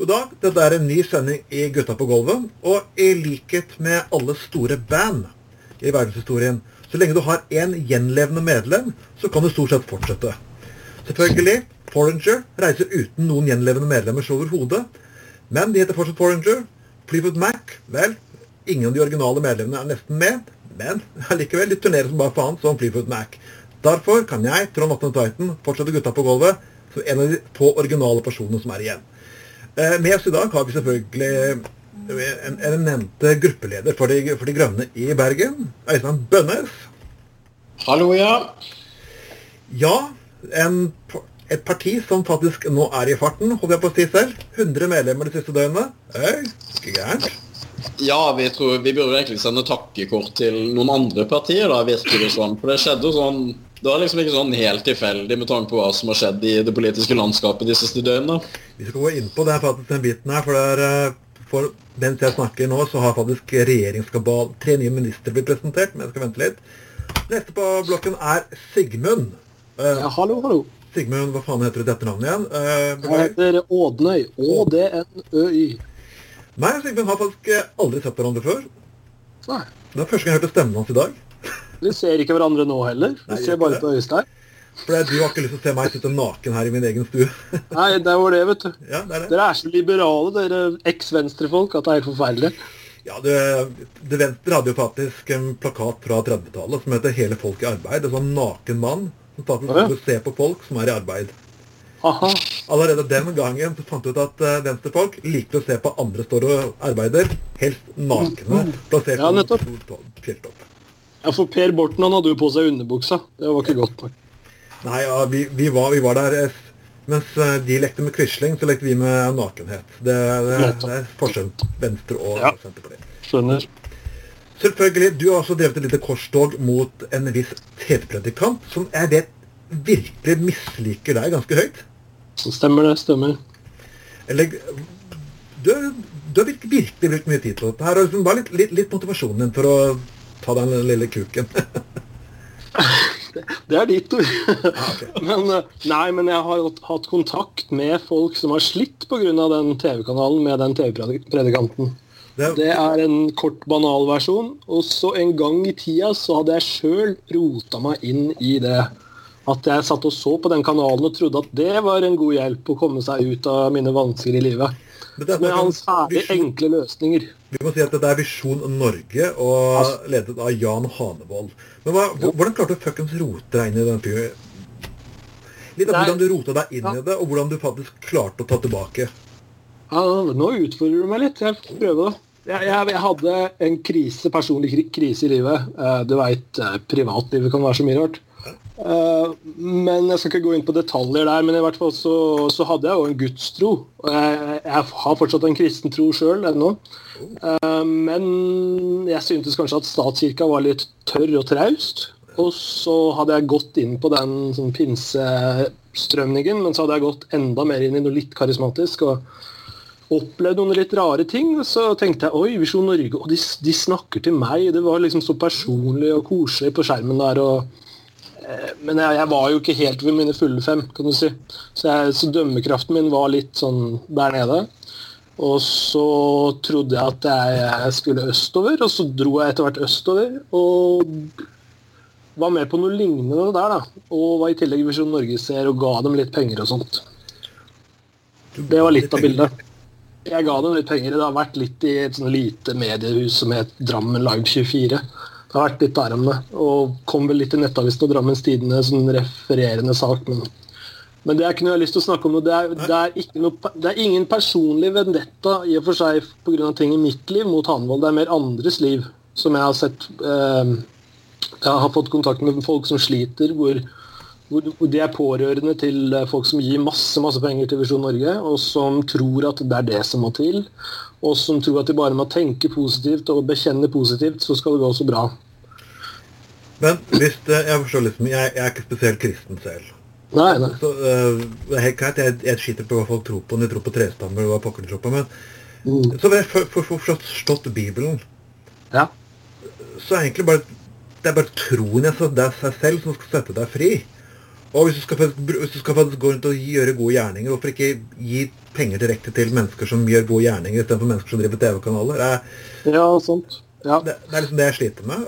God dag, dette er en ny sending i Gutta på gulvet. Og i likhet med alle store band i verdenshistorien, så lenge du har én gjenlevende medlem, så kan du stort sett fortsette. Selvfølgelig, Foreigner reiser uten noen gjenlevende medlemmer overhodet. Men de heter fortsatt Foreigner. Fleetwood Mac, vel, ingen av de originale medlemmene er nesten med. Men allikevel, de turnerer som bare faen som Fleetwood Mac. Derfor kan jeg, Trond Atten Titan, fortsette Gutta på gulvet som en av de få originale personene som er igjen. Eh, med oss i dag har vi selvfølgelig en, en nevnte gruppeleder for de, for de, Grønne i Bergen, Øystein Bønnes. Hallo, ja. Ja, en, et parti som faktisk nå er i farten, holder jeg på å si selv. 100 medlemmer de siste døgnet. Øy, ikke gærent. Ja, vi tror vi burde egentlig sende takkekort til noen andre partier, da, virker det sånn. For det skjedde jo sånn det var liksom ikke sånn helt tilfeldig med tanke på hva som har skjedd i det politiske landskapet de siste døgnene. Vi skal gå inn på det faktisk den biten her, for, det er, eh, for mens jeg snakker nå, så har faktisk regjeringskabal tre nye ministre blitt presentert, men jeg skal vente litt. Neste på blokken er Sigmund. Uh, ja, hallo, hallo. Sigmund, hva faen heter du dette navnet igjen? Uh, jeg heter Ådnøy. Å-d-n-ø-y. Nei, Sigmund har faktisk aldri sett hverandre før. Nei. Det er første gang jeg hørte stemmen hans i dag. Vi ser ikke hverandre nå heller. Vi Nei, ser bare på Øystein. For du har ikke lyst til å se meg sitte naken her i min egen stue. Nei, det var det, vet du. Ja, det er det. Dere er så liberale, dere eks-venstrefolk, at det er helt forferdelig. Ja, det, det hadde jo faktisk en plakat fra 30-tallet som heter 'Hele folk i arbeid'. En sånn naken mann som faktisk ja. se på folk som er i arbeid. Aha. Allerede den gangen så fant du ut at uh, venstrefolk liker å se på andre står og arbeider, helst nakne, plassert ja, på fjelltopp. Ja, for Per Borten han hadde jo på seg underbuksa. Det var ikke godt nok. Nei, ja, vi, vi, var, vi var, der Mens eh, de lekte med Quisling, så lekte vi med nakenhet. Det, det, det er forskjell Venstre og ja. Senterpartiet. Skjønner. Selvfølgelig. Du har også drevet et lite korstog mot en viss TV-predikant, som jeg vet virkelig misliker deg ganske høyt. Stemmer det. Stemmer. Eller Du, du har virkelig, virkelig brukt mye tid på dette. her, og liksom Bare litt, litt, litt motivasjonen din for å Ta den lille kuken. det er ditt ord. men, eh, nei, men jeg har hatt kontakt med folk som har slitt pga. den TV-kanalen med den TV-predikanten. Det er en kort, banal versjon. Og så en gang i tida så hadde jeg sjøl rota meg inn i det. At jeg satt og så på den kanalen og trodde at det var en god hjelp å komme seg ut av mine vansker i livet. Med hans særlig enkle løsninger. Vi må si at det er Visjon Norge, og ledet av Jan Hanevold. Men hva, hvordan klarte du fuckings rote deg inn i den fyren? Litt av hvordan du rota deg inn ja. i det, og hvordan du faktisk klarte å ta tilbake. Ja, nå utfordrer du meg litt. Jeg får prøve det. Jeg, jeg, jeg, hadde en krise, personlig krise i livet. Eh, du veit, eh, privatlivet kan være så mye rart. Uh, men Jeg skal ikke gå inn på detaljer der, men i hvert fall så, så hadde jeg jo en gudstro. Jeg, jeg har fortsatt en kristen tro sjøl ennå. Uh, men jeg syntes kanskje at statskirka var litt tørr og traust. Og så hadde jeg gått inn på den sånn, pinsestrømningen, men så hadde jeg gått enda mer inn i noe litt karismatisk. og opplevd noen litt rare ting. Så tenkte jeg oi, Visjon Norge, og de, de snakker til meg. Det var liksom så personlig og koselig på skjermen der. og Eh, men jeg, jeg, var jo ikke helt ved mine fulle fem, kan du si. Så, jeg, så, dømmekraften min var litt sånn der nede. Og så trodde jeg at jeg, skulle østover, og så dro jeg etter hvert østover. Og var med på noe lignende der, da. Og var i tillegg Visjon Norge-seer og ga dem litt penger og sånt. Det var litt av bildet. Jeg ga dem litt penger. Det har vært litt i et sånn lite mediehus som het Drammen Live 24. Det har vært litt der. Og kom vel litt i Nettavisen og Drammens Tidende sånn refererende sak. Men, men, det jeg har lyst til å snakke om. Det er, det er, noe, det er ingen personlig vendetta i og for seg pga. ting i mitt liv mot Hanvold. Det er mer andres liv som jeg har sett eh, Jeg har fått kontakt med folk som sliter, hvor, hvor, de er pårørende til folk som gir masse, masse penger til Visjon Norge, og som tror at det er det som må til og som tror at de bare må tenke positivt og bekjenne positivt, så skal det gå så bra. Men hvis det, jeg forstår liksom, jeg, jeg er ikke spesielt kristen selv. Nei, nei. Så, uh, det er helt greit, jeg, jeg skiter på hva folk tror på, om de tror på trestammer og hva pokker de tror på. Men mm. så har jeg for, for, for, forstått Bibelen. Ja. Så er egentlig bare det er bare troen jeg det er seg selv som skal sette deg fri. Og hvis du, skal, hvis du skal gå rundt og gjøre gode gjerninger, hvorfor ikke gi penger direkte til mennesker som gjør gode gjerninger, istedenfor mennesker som driver TV-kanaler? Er- Ja, sant. Ja. det, det er liksom det jeg sliter med.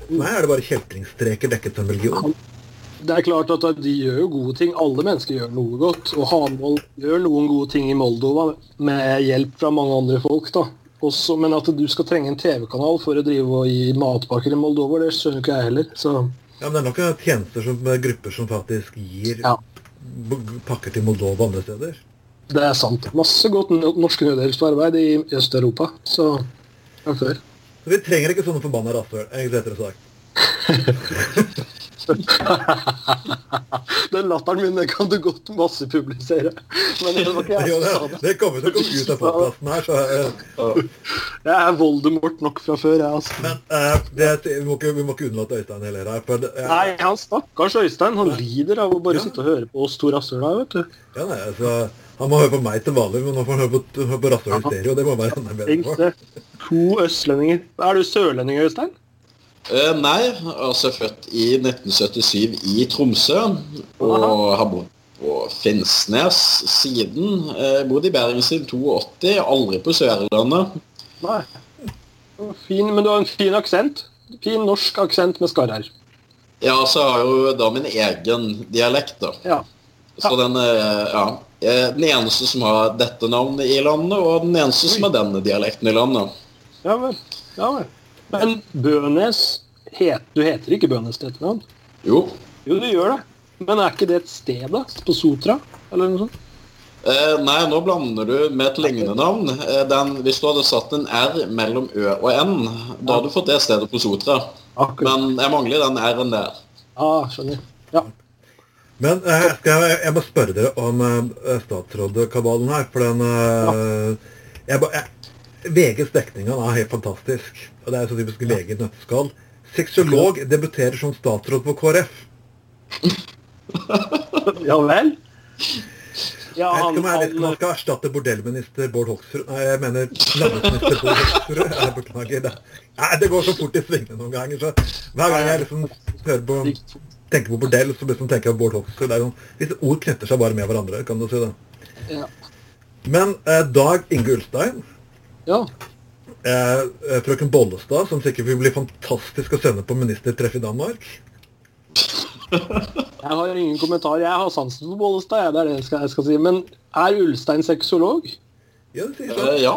For meg er det bare kjeltringstreker dekket som religion. Det er klart at de gjør jo gode ting. Alle mennesker gjør noe godt. Og Hanvold gjør noen gode ting i Moldova med hjelp fra mange andre folk. da. Også, men at du skal trenge en TV-kanal for å drive og gi matpakker i Moldova, det skjønner ikke jeg heller. Så Ja, men det er nok en tjenester som grupper som faktisk gir ja, pakker til Moldova andre steder. det er sant. Masse godt no- norsk nødhjelpsarbeid i Øst-Europa. Så fra før. Så vi trenger ikke sånne forbanna rasshøl, egentlig rettere sagt. Den latteren min den kan du godt massepublisere. Men det var ikke jeg som sa det. det kommer til å komme ut av podkasten her, så eh, Jeg er Voldemort nok fra før, jeg, altså. Men uh, det, vi, må ikke, vi må ikke unnlate Øystein heller her. For eh, Nei, han stakkars Øystein. Han lider av å bare Ja. sitte og høre på oss to rasshøla, vet du. ja, nei, altså, han må høre på meg til vanlig, men nå får han høre på, høre på rasshøl stereo. Det må være enda bedre for. To østlendinger. Er du sørlending, Øystein? Eh, nei, altså født i 1977 i Tromsø. Og har bodd på Finnsnes siden. Uh, bodd i Bergen siden 82. Aldri på Sørlandet. Nei. Fin, men du har en fin aksent. Fin norsk aksent med skarr her. Ja, så har jeg jo da min egen dialekt, da. Ja. Så den eh, ja. Den eneste som har dette navnet i landet, og den eneste som har denne dialekten i landet. Ja vel. Ja vel. Men Bønes het, Du heter ikke Bønes til etternavn? Jo. Jo, du gjør det. Men er ikke det et sted, da? På Sotra? Eller noe sånt? Eh, nei, nå blander du med et lignende navn. Eh, den, hvis du hadde satt en R mellom Ø og N, da hadde du fått det stedet på Sotra. Akkurat. Men jeg mangler den R-en der. Ja, skjønner. Ja. Men eh, jeg, skal, jeg må spørre dere om eh, statsrådkabalen her, for den eh, jeg, jeg, VGs dekning av er helt fantastisk. Og det er så typisk VG i nøtteskall. Sexolog debuterer som statsråd på KrF. ja vel? Ja, Jeg vet han, ikke om jeg vet ikke om han han skal erstatte bordellminister Bård Hoksrud. Nei, jeg mener landbruksminister Bård Hoksrud. Jeg beklager det. Nei, det går så fort i svingene noen ganger. Så hver gang jeg liksom hører på, tenker på bordell, så liksom tenker jeg på Bård Hoksrud. Sånn, Disse ord knytter seg bare med hverandre, kan du si det. ja. Men eh, Dag Inge Ulstein, ja. eh, eh, frøken Bollestad, som sikkert vil bli fantastisk å sende på ministertreff i Danmark Jeg har ingen kommentar. Jeg har sansen for Bollestad, det er det jeg skal, jeg skal si. Men er Ulstein sexolog? Ja, det sier Eh, sånn. ja.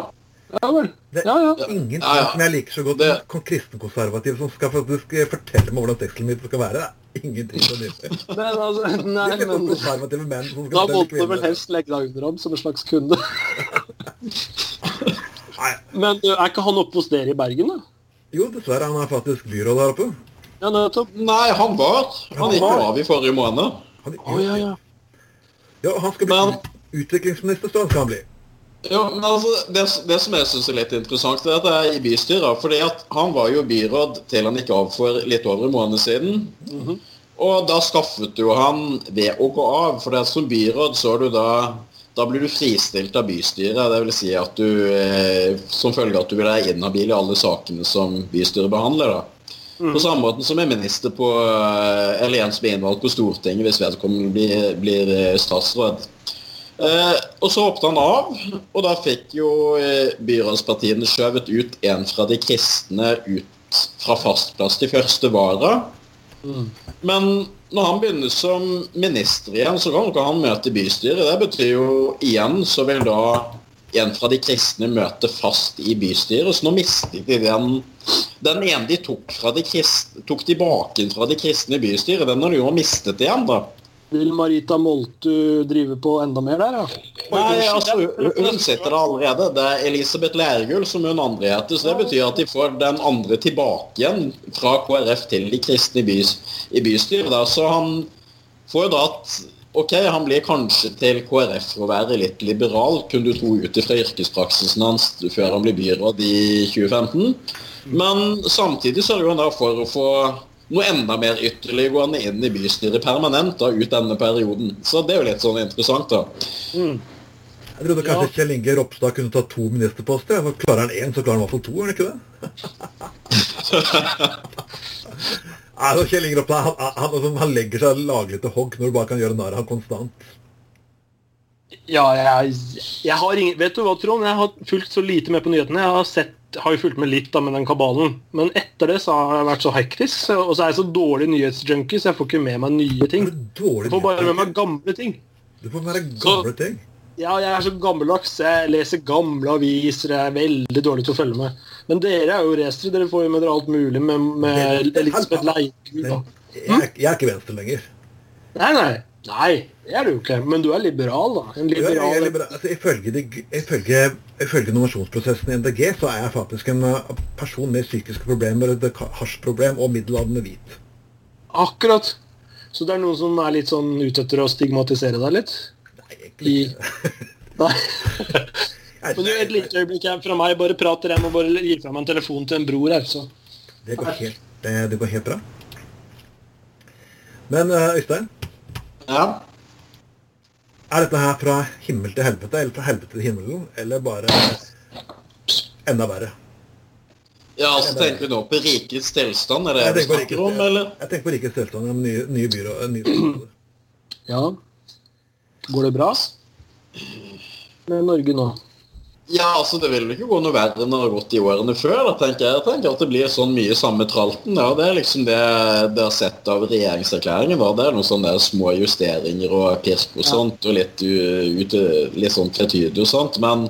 Ja vel. Det Ja, ja. er ingenting Ja, ja. som jeg liker så godt Det- som kristenkonservativ som skal faktisk fortelle meg hvordan sexlivet skal være. Det er ingenting nyttig. Men, altså, nei, men konservative menn som skal da måtte du vel helst legge deg under ham som en slags kunde. Nei, Men er ikke han oppe hos dere i Bergen, da? jo, dessverre. Han er faktisk byråd her oppe. Ja, nettopp. Nei, han var. Han gikk av i forrige måned. Han, Å, ja, ja. Ja, han skal bli Men- utviklingsminister, står han skal bli. Ja, men altså, det, det som jeg syns er litt interessant, er at det er i bystyret. fordi at han var jo byråd til han gikk av for litt over en måned siden. Og da skaffet jo han ved å gå av. For det som byråd så er du da da blir du fristilt av bystyret. Det vil si at du eh, som følge av at du vil være inhabil i alle sakene som bystyret behandler. da. På samme måte som en minister på, eh, eller en som er innvalgt på Stortinget hvis vedkommende blir, blir eh, statsråd. Eh, og så hoppet han av, og da fikk jo byrådspartiene skjøvet ut en fra de kristne ut fra fast plass til første vara. Men når han begynner som minister igjen, så kan ikke han møte bystyret. Det betyr jo igjen så vil da en fra de kristne møte fast i bystyret. Så nå mistet de den Den ene de tok, fra de kristne, tok tilbake fra de kristne i bystyret, den har de jo mistet igjen, da. Vil Marita Moltu drive på enda mer der, ja? Nei, altså, hun- sitter der allerede. Det er Elisabeth Lærgull som hun andre heter. Så det betyr at de får den andre tilbake igjen fra KrF til de kristne i, bys, i bystyret. Der. Så han får jo da at Ok, han blir kanskje til KrF for å være litt liberal, kunne du tro ut ifra yrkespraksisen hans før han blir byråd i 2015. Men samtidig sørger han da for å få noe enda mer ytterliggående inn i bystyret permanent da, ut denne perioden. Så det er jo litt sånn interessant, da. Jeg trodde kanskje Kjell Inge Ropstad kunne ta to ministerposter. For Klarer han én, så klarer han i hvert fall to, er det ikke det? Altså, Kjell Inge Ropstad han, han, han, han legger seg laglig til hogg når du bare kan gjøre narr av ham konstant. Ja, jeg, jeg har ingen Vet du hva, Trond? Jeg har fulgt så lite med på nyhetene. Jeg har, sett, har jo fulgt med litt da med den kabalen. Men etter det så har jeg vært så hektisk, og så er jeg så dårlig nyhetsjunkie, så jeg får ikke med meg nye ting. Jeg får bare med meg gamle ting. Du får med deg gamle ting. Ja, jeg er så gammeldags. Jeg leser gamle aviser. Jeg er veldig dårlig til å følge med. Men dere er jo racere. Dere får jo med dere alt mulig med, med Elisabeth Leikul. Jeg, jeg er ikke venstre lenger. Nei, nei. Nei, det er du ikke. Men du er liberal, da. En Jeg, jeg, liberal er liberal. altså, ifølge, de, ifølge, ifølge nominasjonsprosessen i NDG så er jeg faktisk en uh, person med psykiske problemer, et hasjproblem og middelaldrende hvit. Akkurat. Så det er noen som er litt sånn ute etter å stigmatisere deg litt? Nei, egentlig I... ikke. Nei. Jeg- Men du, et lite øyeblikk her fra meg. Bare prater jeg må bare gi fra meg en telefon til en bror her, så. Det går helt, det, det går helt bra. Men uh, Øystein, Ja. er dette her fra himmel til helvete, eller fra helvete til himmelen, eller bare enda verre? ja, altså tenker vi nå på rikets tilstand? Er det det på snakker om, eller? Jeg tenker på rikets tilstand om nye, nye byer og. Ja. Går det bra med Norge nå? Ja, altså det vil ikke gå noe verre enn det har gått i årene før. Da, tenker jeg. jeg tenker at det blir sånn mye samme tralten. Ja, det er liksom det dere har sett av regjeringserklæringen. Da. Det er noen sånne små justeringer og pirk og sånt, og litt, litt sånn tvetydig og sånt. Men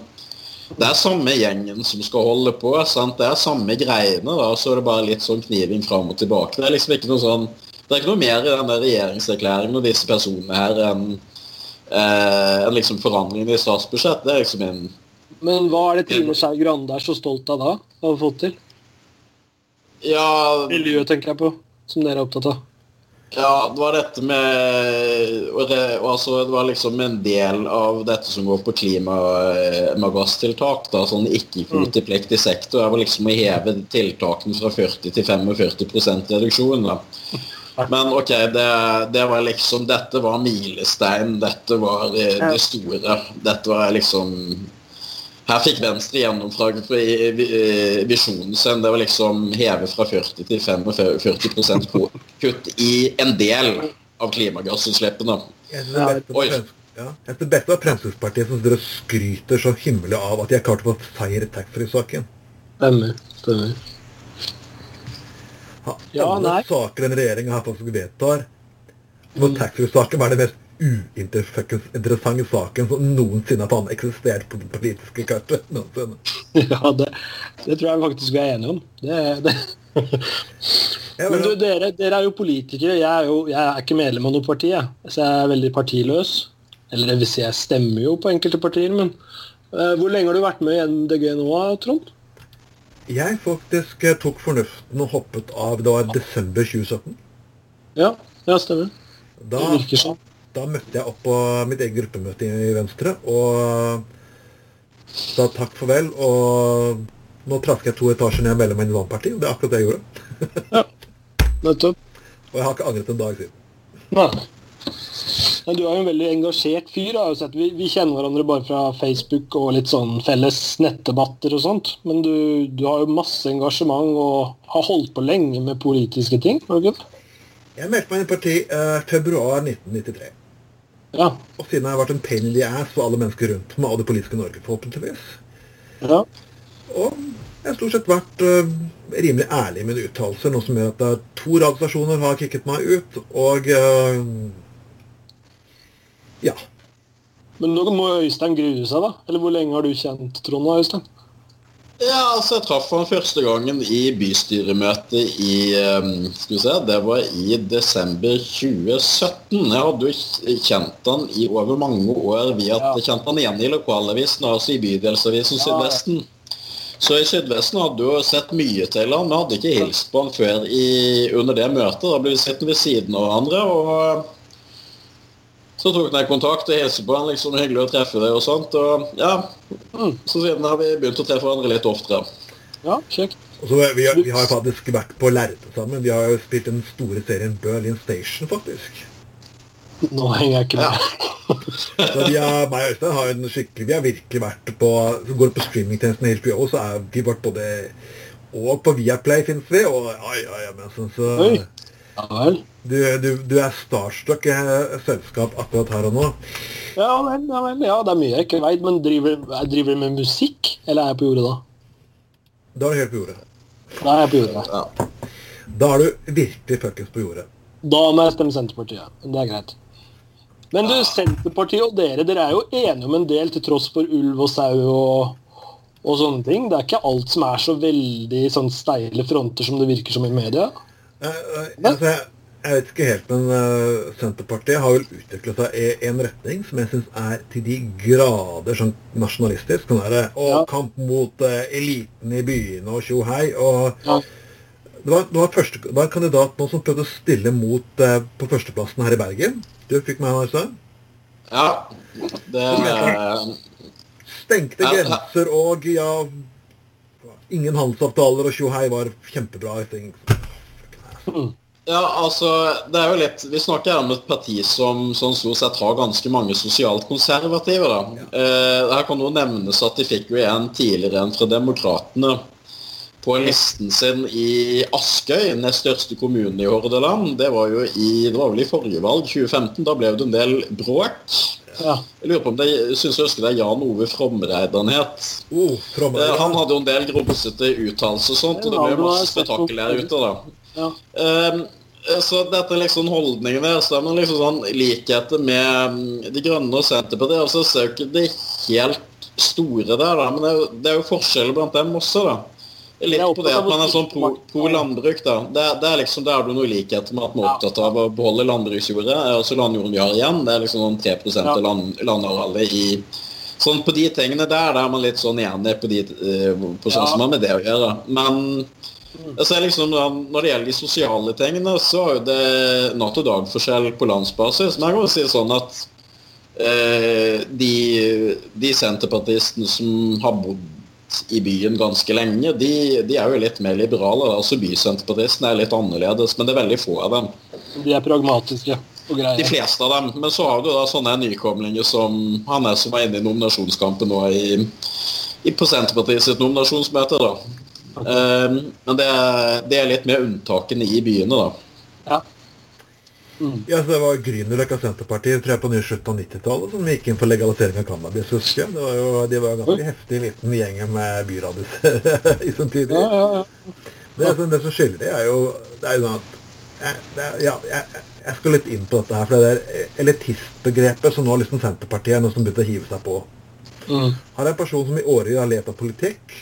det er samme gjengen som skal holde på. Sant? Det er samme greiene. da, Så er det bare litt sånn kniving fram og tilbake. Det er liksom ikke noe sånn det er ikke noe mer i den der regjeringserklæringen og disse personene her enn eh, enn liksom forandringen i statsbudsjettet. Det er liksom en Men hva er det Trine Skei Grande er så stolt av da? Å ha fått til? Ja, Miljø, tenker jeg på. Som dere er opptatt av. ja, det var dette med og det, og altså, Det var liksom en del av dette som går på klimagasstiltak. da, Sånn ikke-kvotepliktig sektor. Det var liksom å heve tiltakene fra 40 til 45 reduksjon. da. Men ok, det, det var liksom Dette var milestein. Dette var eh, det store. Dette var liksom her fikk Venstre gjennomslag for visjonen sin. Det var liksom heve fra 40 til 45 ko- kutt i en del av klimagassutslippene. Jeg Ja, oi. Ja, jeg synes det var Fremskrittspartiet som dere skryter så himmelig av at de har klart å få seier i taxfree-saken. Stemmer. Stemmer. Ja, Alle nei. saker denne regjeringa her faktisk vedtar For taxfree-saken var det mest uinteressante saken som noensinne har eksistert på det politiske kartet. noensinne. Ja, det, det tror jeg faktisk vi er enige om. Det, det. Men du, dere, dere er jo politikere. Jeg er jo jeg er ikke medlem av noe parti, jeg. så jeg er veldig partiløs. Eller det vil si, jeg stemmer jo på enkelte partier, men uh, hvor lenge har du vært med i MDG nå, Trond? Jeg faktisk eh, tok fornuften og hoppet av Det var desember 2017. Ja, ja stemmer. Da, Det virker sånn. Da møtte jeg opp på mitt eget gruppemøte i Venstre og sa takk farvel. Og nå trasker jeg to etasjer ned mellom en annen parti, og det er akkurat det jeg gjorde. ja, Nettopp. Og jeg har ikke angret en dag siden. Nei. Men du er jo en veldig engasjert fyr. Sett. Vi, vi kjenner hverandre bare fra Facebook og litt sånn felles nettdebatter og sånt. Men du, du har jo masse engasjement og har holdt på lenge med politiske ting. ikke? Jeg meldte meg inn i parti eh, februar 1993. Ja. Og siden jeg har vært en pain in the ass for alle mennesker rundt meg og det politiske Norge, forhåpentligvis. ja. Og jeg har stort sett vært uh, rimelig ærlig i mine uttalelser, noe som gjør at er to radiostasjoner har kicket meg ut, og uh, ja. Men nå må Øystein grue seg, da. Eller hvor lenge har du kjent Trond og Øystein? Ja, altså Jeg traff han første gangen i bystyremøtet i um, Skal vi se, det var i desember 2017. Jeg hadde jo kjent han i over mange år. Vi hadde Ja. kjent han igjen i lokalavisen, altså i bydelsavisen Ja. Sydvesten. Så i Sydvesten hadde jo sett mye til han, men hadde ikke hilst på han før i, under det møtet. Da ble vi sittende ved siden av hverandre. og så tok jeg kontakt og hilste på han, liksom hyggelig å treffe deg og sånt. Og ja, Mm. så siden har vi begynt å treffe hverandre litt oftere. Ja, kjekt. Og så vi, har- vi har faktisk vært på lerretet sammen. Vi har jo spilt den store serien Berlin Station, faktisk. Nå henger jeg ikke med. Så vi har, meg og Øystein har en skikkelig Vi har virkelig vært på Så går det på streamingtjenesten HBO, så er vi vært både Og på Viaplay finnes vi, og ja, ja, ja, men sånn, så Oi. Ja vel. Du, du, du er starstruck i eh, selskap akkurat her og nå. Ja vel, ja vel. Ja, det er mye jeg ikke veit, men driver jeg driver med musikk, eller er jeg på jordet da? Da er du helt på jordet. Da er jeg på jordet. Ja. Da er du virkelig fuckings på jordet. Da må jeg stemme Senterpartiet. Men det er greit. Men du, Senterpartiet og dere, dere er jo enige om en del til tross for ulv og sau og, og sånne ting. Det er ikke alt som er så veldig sånn steile fronter som det virker som i media. Uh, uh, altså, jeg, jeg vet ikke helt, men uh, Senterpartiet har vel utviklet seg i en retning som jeg syns er til de grader sånn nasjonalistisk. Sånn der, og Ja. kamp mot uh, eliten i byene og tjohei. Og Ja. det var, det, var første, det var en kandidat nå som prøvde å stille mot uh, på førsteplassen her i Bergen. Du fikk meg, Øystein? ja. Det Stengte Ja, grenser og ja Ingen handelsavtaler og tjohei var kjempebra. I ting. Ja, altså, det er jo litt Vi snakker her om et parti som, som stort sett har ganske mange sosialt konservative. da. Eh, her kan jo nevnes at de fikk jo en tidligere en fra Demokratene på listen sin i Askøy, nest største kommune i Hordaland. Det var jo i, det var vel i forrige valg, 2015. Da ble det en del bråk. Ja. Jeg lurer på om det, synes jeg husker det er Jan Ove Fromreid han het. Oh, Eh, Han hadde jo en del grumsete uttalelser og sånt, og det ble jo masse spetakkel her ute. da. Ja. Um, så dette er liksom holdningen der, så er man liksom sånn likheter med mm, De Grønne og Senterpartiet. altså så er jo ikke det helt store der, da, men det er jo, det er jo forskjeller blant dem også. da. Litt på det at man er sånn pro, pro landbruk, da. Det, det er liksom, Der er det noe likhet med at man er opptatt av å beholde landbruksjordet. Altså landjorden vi har igjen. Det er liksom sånn 3 av land, landarealet i Sånn På de tingene der der er man litt sånn enig på, de, eh, på sånn Ja. som har med det å gjøre. Men altså, liksom, når det gjelder de sosiale tingene, så er det natt og dag-forskjell på landsbasis. Men jeg kan jo si sånn at eh, de, de senterpartistene som har bodd i byen ganske lenge, de, de er jo litt mer liberale. Altså Bysenterpartistene er litt annerledes, men det er veldig få av dem. De er pragmatiske og De fleste av dem. Men så har du da sånne nykomlinger som han er som var inne i nominasjonskampen nå i, i på Senterpartiet sitt nominasjonsmøte. da. Eh, men det er, det er litt mer unntakene i byene, da. Ja. Ja, så Det var Grünerløkka Senterparti tror jeg, på nye slutten av 90-tallet som gikk inn for legalisering av cannabis. husker jeg. Det var jo, De var en ganske heftig liten gjeng med byradiser i sin tid. Ja, ja, ja. Det, som- det som skiller det, er jo det er jo sånn at jeg, det, er- ja, jeg, jeg skal litt inn på dette her, for det der elitistbegrepet som nå liksom Senterpartiet er noe som begynte å hive seg på. Mm. Her er en person som i årevis har levd av politikk.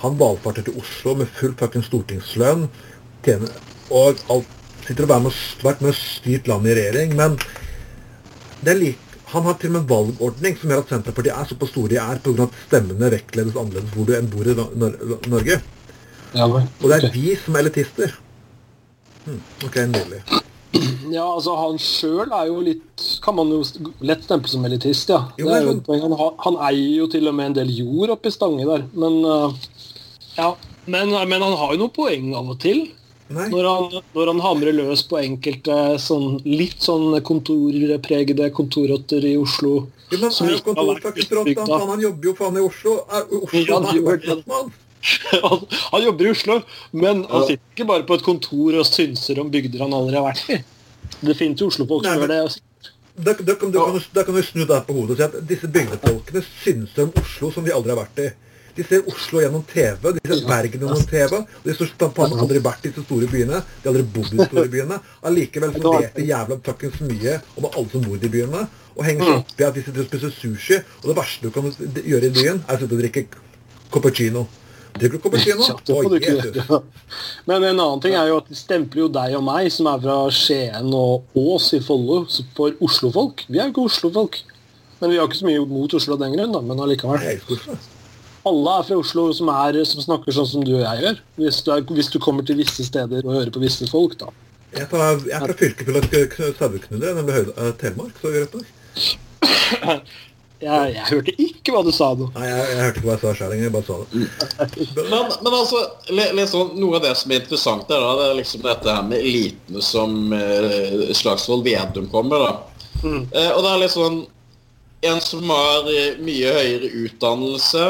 Han valfarter til Oslo med full fuckings stortingslønn. Tjener, og alt, sitter og med, vært med og styrt landet i regjering. Men det er lik, han har til og med en valgordning som gjør at Senterpartiet er såpass store de er pga. at stemmene vektledes annerledes hvor du enn bor i Nor- Nor- Norge. Ja, okay. Og det er vi som er elitister. Hm, ok, nydelig. Ja, altså Han sjøl er jo litt Kan man jo lett stemple som elitist, ja. Jo, Det er jo et poeng. Han, han eier jo til og med en del jord oppi Stange der, men uh, Ja. Men, men han har jo noen poeng av og til. Når han, når han hamrer løs på enkelte sånn, litt sånn kontorpregede kontorrotter i Oslo. Jo, men som ikke har vært utbygd, da. Han jobber jo faen i Oslo. Er, Oslo Ja, han er det. verdensmann. han, han jobber i Oslo, men han sitter ikke bare på et kontor og synser om bygder han aldri har vært i. Det finnes jo Oslo-folk som gjør det. altså. Da, da, kan, da, kan, du- da kan du snu deg på hodet og si at disse bygdefolkene synser om Oslo som de aldri har vært i. De ser Oslo gjennom TV, de ser Bergen gjennom TV. og De har faen aldri vært i disse store byene. De har aldri bodd i de store byene. Allikevel så vet de jævla fuckings mye om alle som bor i byene. Og henger seg opp i at de sitter og spiser sushi. Og det verste du kan gjøre i byen, er å sitte og drikke cappuccino. Drikker du cappuccino? Ikke Jesus. Men en annen ting er jo at de stempler jo deg og meg, som er fra Skien og Ås i Follo, for Oslo-folk. Vi er jo ikke Oslo-folk. Men vi har ikke så mye mot Oslo av den grunn, da. Men allikevel. Alle er fra Oslo som, er, som snakker sånn som du og jeg gjør. Hvis du, er, hvis du kommer til visse steder og hører på visse folk, da. Jeg er fra, jeg er fra fylket til saueknullere, nemlig Høyde- eh, Telemark. så greit nok. Jeg, jeg hørte ikke hva du sa nå. Nei, jeg, jeg hørte ikke hva jeg sa sjøl engang. Jeg bare sa det. Men, men altså, liksom, noe av det som er interessant der, da, det er liksom dette her med elitene som eh, Slagsvold Vedum kommer, da. Mm. Eh, og det er litt sånn en som har eh, mye høyere utdannelse,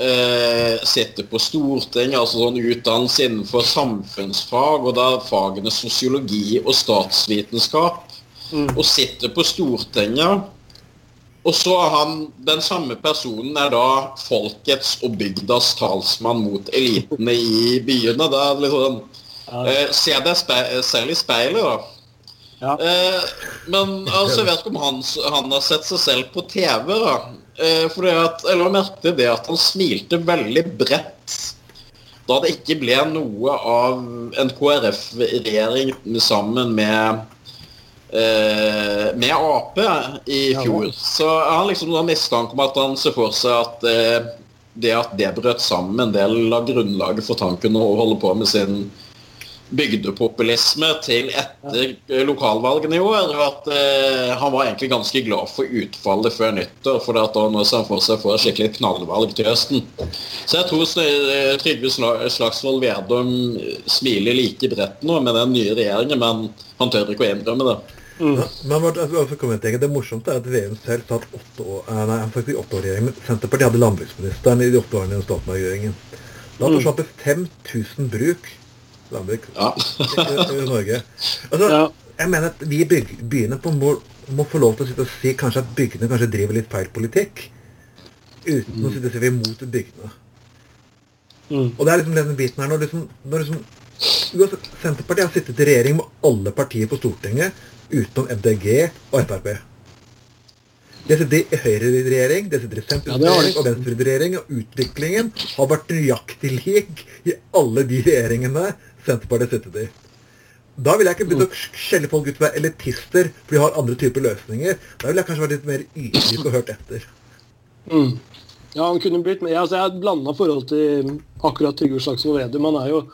eh, sitter på Stortinget, altså sånn utdannelse innenfor samfunnsfag, og da fagene sosiologi og statsvitenskap, mm. og sitter på Stortinget. Og så er han, Den samme personen er da folkets og bygdas talsmann mot elitene i byene. Det er liksom, eh, Se deg selv i speilet, da. Ja. Eh, men altså, jeg vet ikke om han, han, har sett seg selv på TV. da. Eh, for at, eller merket det at han smilte veldig bredt da det ikke ble noe av en KrF-regjering sammen med eh, med Ap i fjor. Så jeg har liksom noen mistanke om at han ser for seg at eh, det at det brøt sammen en del av grunnlaget for tanken å holde på med sin bygdepopulisme til etter lokalvalgene i år. At eh, han var egentlig ganske glad for utfallet før nyttår, for at da nå ser han for seg et skikkelig knallvalg til høsten. Så jeg tror eh, Trygve Slagsvold Vedum smiler like bredt nå med den nye regjeringen, men han tør ikke å innrømme det. Mm. Men Det morsomt er at VM selv satt åtte år, nei, han faktisk åtte år i regjering, men Senterpartiet hadde landbruksministeren i de åtte årene i Stoltenberg-regjeringen. Da forsvant det 5000 bruk landbruk ja. i, i, Norge. Altså, ja. Jeg mener at vi i byene må, må, få lov til å sitte og si kanskje at bygdene kanskje driver litt feil politikk. Uten mm. å sitte og si vi er imot bygdene. Mm. Og det er liksom denne biten her når liksom, når liksom Senterpartiet har sittet i regjering med alle partier på Stortinget utenom MDG og Frp. Det sitter i Høyre-regjering, det sitter i sentrumsregjering ja, og venstreregjering, og utviklingen har vært nøyaktig lik i alle de regjeringene Senterpartiet sittet i. Da vil jeg ikke begynt å skjelle folk ut som er elitister, for de har andre typer løsninger. Da vil jeg kanskje vært litt mer ydmyk og hørt etter. Mm. Ja, han kunne blitt med. Altså, jeg har blanda forhold til akkurat Trygve Slagsvold Vedum. Han er jo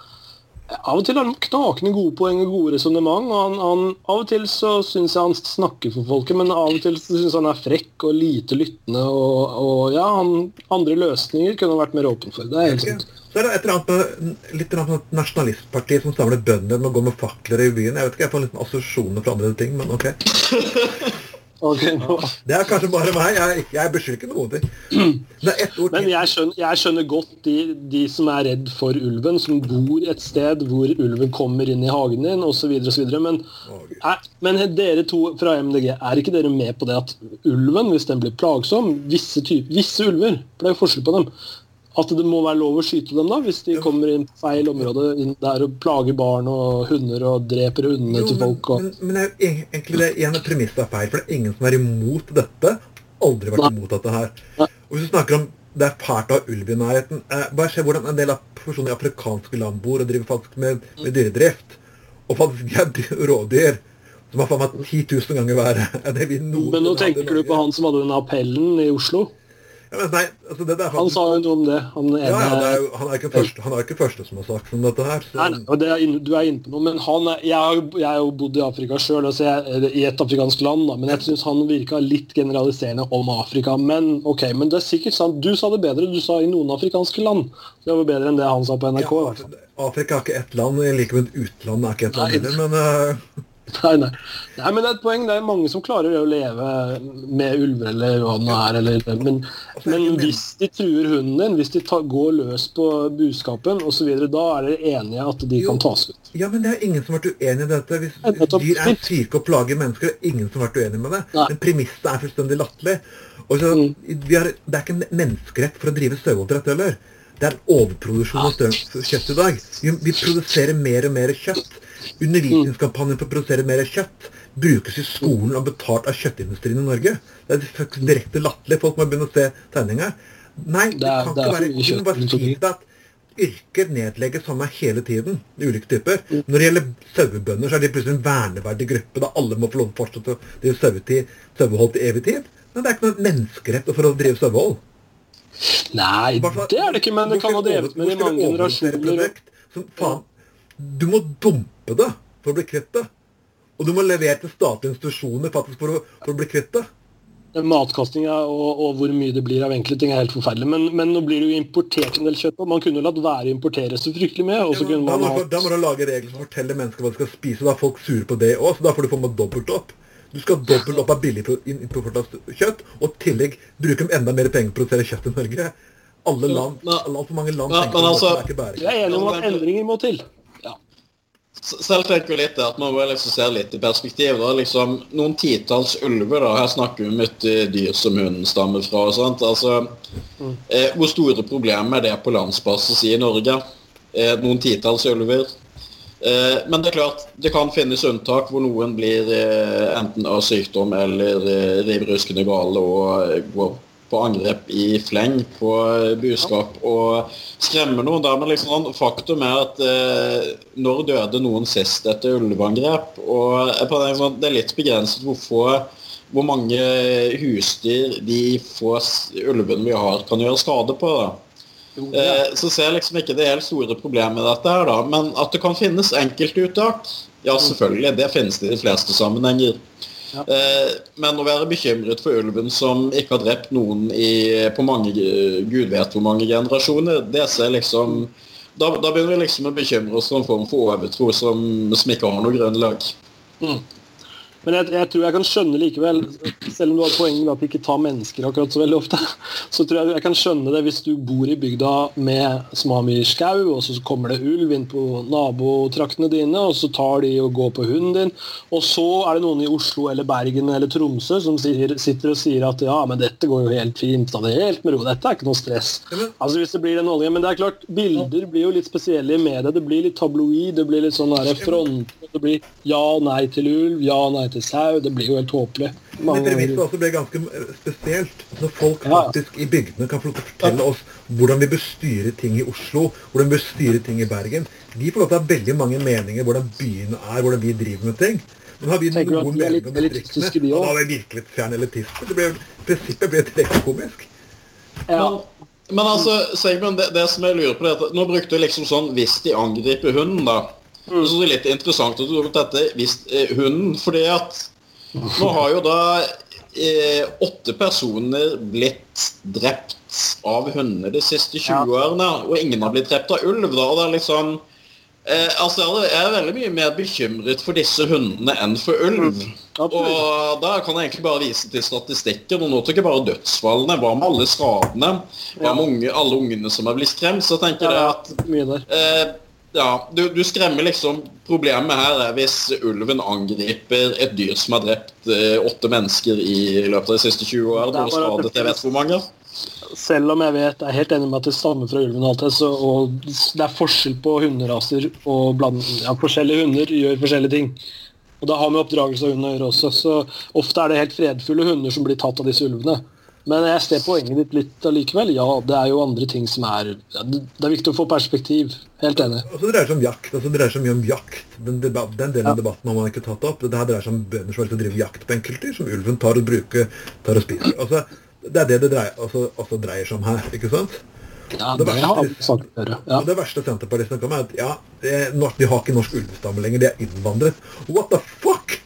av og til har han knakende gode poeng og gode resonnement. Av og til så syns jeg han snakker for folket, men av og til så syns han er frekk og lite lyttende. Og, og ja, han, andre løsninger kunne han vært mer åpen for. Det er helt sant. Så er det et eller annet litt annet nasjonalistparti som samler bønder med å gå med fakler i byen. Jeg vet ikke, jeg får litt assosiasjoner fra andre ting, men ok. Okay, det er kanskje bare meg. Jeg, jeg beskylder ikke noen ting. Men jeg skjønner, jeg skjønner godt de, de, som er redd for ulven, som bor et sted hvor ulven kommer inn i hagen din osv. Men, men dere to fra MDG, er ikke dere med på det at ulven, hvis den blir plagsom Visse, typer, visse ulver, for det er jo forskjell på dem, at det må være lov å skyte dem da, hvis de kommer inn på feil område inn der og plager barn og hunder og dreper hundene jo, til folk. Og... Men, men, det er egentlig det ene premisset er feil, for det er ingen som er imot dette. Aldri vært Nei. imot dette her. Nei. Og hvis du snakker om det er fælt av ulv i nærheten eh, Bare se hvordan en del av personer i afrikanske land bor og driver faktisk med, med dyredrift. Og faktisk de er rådyr som har faen meg 10 000 ganger verre enn det vi noen Men nå tenker du på han som hadde den appellen i Oslo? Nei, altså det der, Han sa jo noe om det. Han, ja, ja, det er han, er ikke første, han er ikke første som har sagt om dette her. Så... Nei, det er, du er inne på noe. Men han er, jeg, har, jeg har jo bodd i Afrika sjøl, altså i et afrikansk land. Da, men jeg syns han virka litt generaliserende om Afrika. Men ok, men det er sikkert sant. Du sa det bedre. Du sa i noen afrikanske land. Det var bedre enn det han sa på NRK. Ja, Afrika er ikke ett land. Jeg liker med utlandet er ikke ett land heller, men uh... Nei, nei. nei, men det er et poeng. Det er mange som klarer å leve med ulver eller hva det nå er. Eller, men, men, hvis de truer hunden din, hvis de tar, går løs på buskapen osv., da er dere enige at de jo, kan tas ut? Ja, men det er ingen som har vært uenig i dette. Hvis, dyr er syke og plager mennesker, det er ingen som har vært uenig med det. Nei. Men premisset er fullstendig latterlig. Mm. det er ikke en menneskerett for å drive saueoppdrett heller. Det er en overproduksjon av kjøtt i dag. Vi, vi produserer mer og mer kjøtt. Undervisningskampanjen for å produsere mer kjøtt brukes i skolen og betalt av kjøttindustrien i Norge. Det er direkte latterlig. Folk må begynne å se tegninga. Nei, det, kan ikke være Du må bare si at yrker nedlegges samme hele tiden. ulike typer. Mm. Når det gjelder sauebønder, så er de plutselig en verneverdig gruppe. da Alle må få lov til å fortsette å drive sauehold til evig tid. Men det er ikke noe menneskerett for å drive sauehold. Nei, det er det ikke, men det kan ha drevet med i mange generasjoner. Som Faen, du må dumpe det for å bli kvitt det. Og du må levere til statlige institusjoner faktisk for å, for å bli kvitt det. Matkastinga og, og, hvor mye det blir av enkle ting er helt forferdelig. Men, men nå blir det jo importert en del kjøtt. og Man kunne latt være å importere så fryktelig mye. Ja, da, må, ha... da, må, du lage regler som forteller mennesker hva de skal spise. Da er folk sure på det òg, så da får du få med dobbelt opp. Du skal dobbelt opp av billig importert kjøtt, og i tillegg bruke enda mer penger på å produsere kjøtt i Norge. Alle land, altfor mange land ja, tenker på altså- at det er ikke Jeg er enig om at endringer må til. Selv tenker jeg litt at man må liksom se litt i perspektiv. da, liksom Noen titalls ulver, da, her snakker vi om et eh, dyr som hunden stammer fra. og sånt, altså eh, Hvor store problemer er det på landsbasis i Norge? Eh, noen titalls ulver. Eh, men det er klart, det kan finnes unntak hvor noen blir eh, enten av sykdom eller eh, riv ruskende gale og går på angrep i fleng på eh, buskap og skremmer noen. Da, men liksom, sånn, faktum er at eh, når døde noen sist etter ulveangrep? Og liksom, det er litt begrenset hvor få hvor mange husdyr de få ulvene vi har, kan gjøre skade på. Eh, så ser jeg liksom ikke det helt store problemet med dette her, da. Men at det kan finnes enkeltuttak, ja selvfølgelig. Det finnes det i de fleste sammenhenger. Eh, men å være bekymret for ulven som ikke har drept noen i, på mange gud vet hvor mange generasjoner, det ser liksom da, da begynner vi liksom å bekymre oss for en form for overtro som, som ikke har noe grunnlag. Men jeg, jeg tror jeg kan skjønne likevel, selv om du har poenget med at de ikke tar mennesker akkurat så veldig ofte, så tror jeg jeg kan skjønne det hvis du bor i bygda med mye skau, og så kommer det ulv inn på nabotraktene dine, og så tar de og går på hunden din, og så er det noen i Oslo eller Bergen eller Tromsø som sier, sitter og sier at ja, men dette går jo helt fint, ta det helt med ro, dette er ikke noe stress. Altså hvis det blir den oljen, men det er klart, bilder blir jo litt spesielle i media, det blir litt tabloid, det blir litt sånn front, det blir ja og nei til ulv, ja og nei til sau, det blir jo helt håpelig. Men dere premisset også ble ganske eh, spesielt. Når folk Ja. faktisk i bygdene kan få fortelle oss hvordan vi bør styre ting i Oslo, hvordan vi bør styre ting i Bergen. De får lov til å ha veldig mange meninger hvordan byen er, hvordan vi driver med ting. Men har vi Tenker noen er litt meninger om distriktene, de og da er vi virkelig fjern elitister. Det ble, prinsippet ble direkte komisk. Ja. Men, men altså, Sigmund, det, det som jeg lurer på er at Nå brukte du liksom sånn 'hvis de angriper hunden', da. Mm. Så det er litt interessant at du tok dette 'hvis eh, hunden', fordi at nå har jo da eh, åtte personer blitt drept av hunder de siste 20 Ja. årene, og ingen har blitt drept av ulv. da, og det er liksom eh, altså, Jeg er veldig mye mer bekymret for disse hundene enn for ulv. Mm. Og da kan jeg egentlig bare vise til statistikken. Og nå tok jeg bare dødsfallene. Hva med alle skadene? Hva med unge, alle ungene som er blitt skremt? Så tenker jeg at eh, ja, du, du skremmer liksom Problemet her er hvis ulven angriper et dyr som har drept eh, åtte mennesker i løpet av de siste 20 årene. Det er bare det skadet jeg vet hvor mange. Selv om jeg vet, jeg er helt enig med at det stammer fra ulven, og alt det, så, og det er forskjell på hunderaser, og bland, ja, forskjellige hunder gjør forskjellige ting. Og da har vi oppdragelse av hund å gjøre også, så ofte er det helt fredfulle hunder som blir tatt av disse ulvene. Men jeg ser poenget ditt litt allikevel. Ja, det er jo andre ting som er Det det er viktig å få perspektiv. Helt enig. Og så dreier det seg om jakt. altså det dreier seg mye om jakt. Den, debat, den delen av Ja. debatten har man ikke tatt opp. Det her dreier seg om bønder som har lyst å drive jakt på enkeltdyr, som ulven tar og bruker, tar og spiser. Altså, det er det det dreier, altså, også dreier seg om her, ikke sant? Ja, Det det verste- før. Ja. Det verste Senterpartiet snakker om, er at ja, de har ikke norsk ulvestamme lenger, de er innvandret. What the fuck?!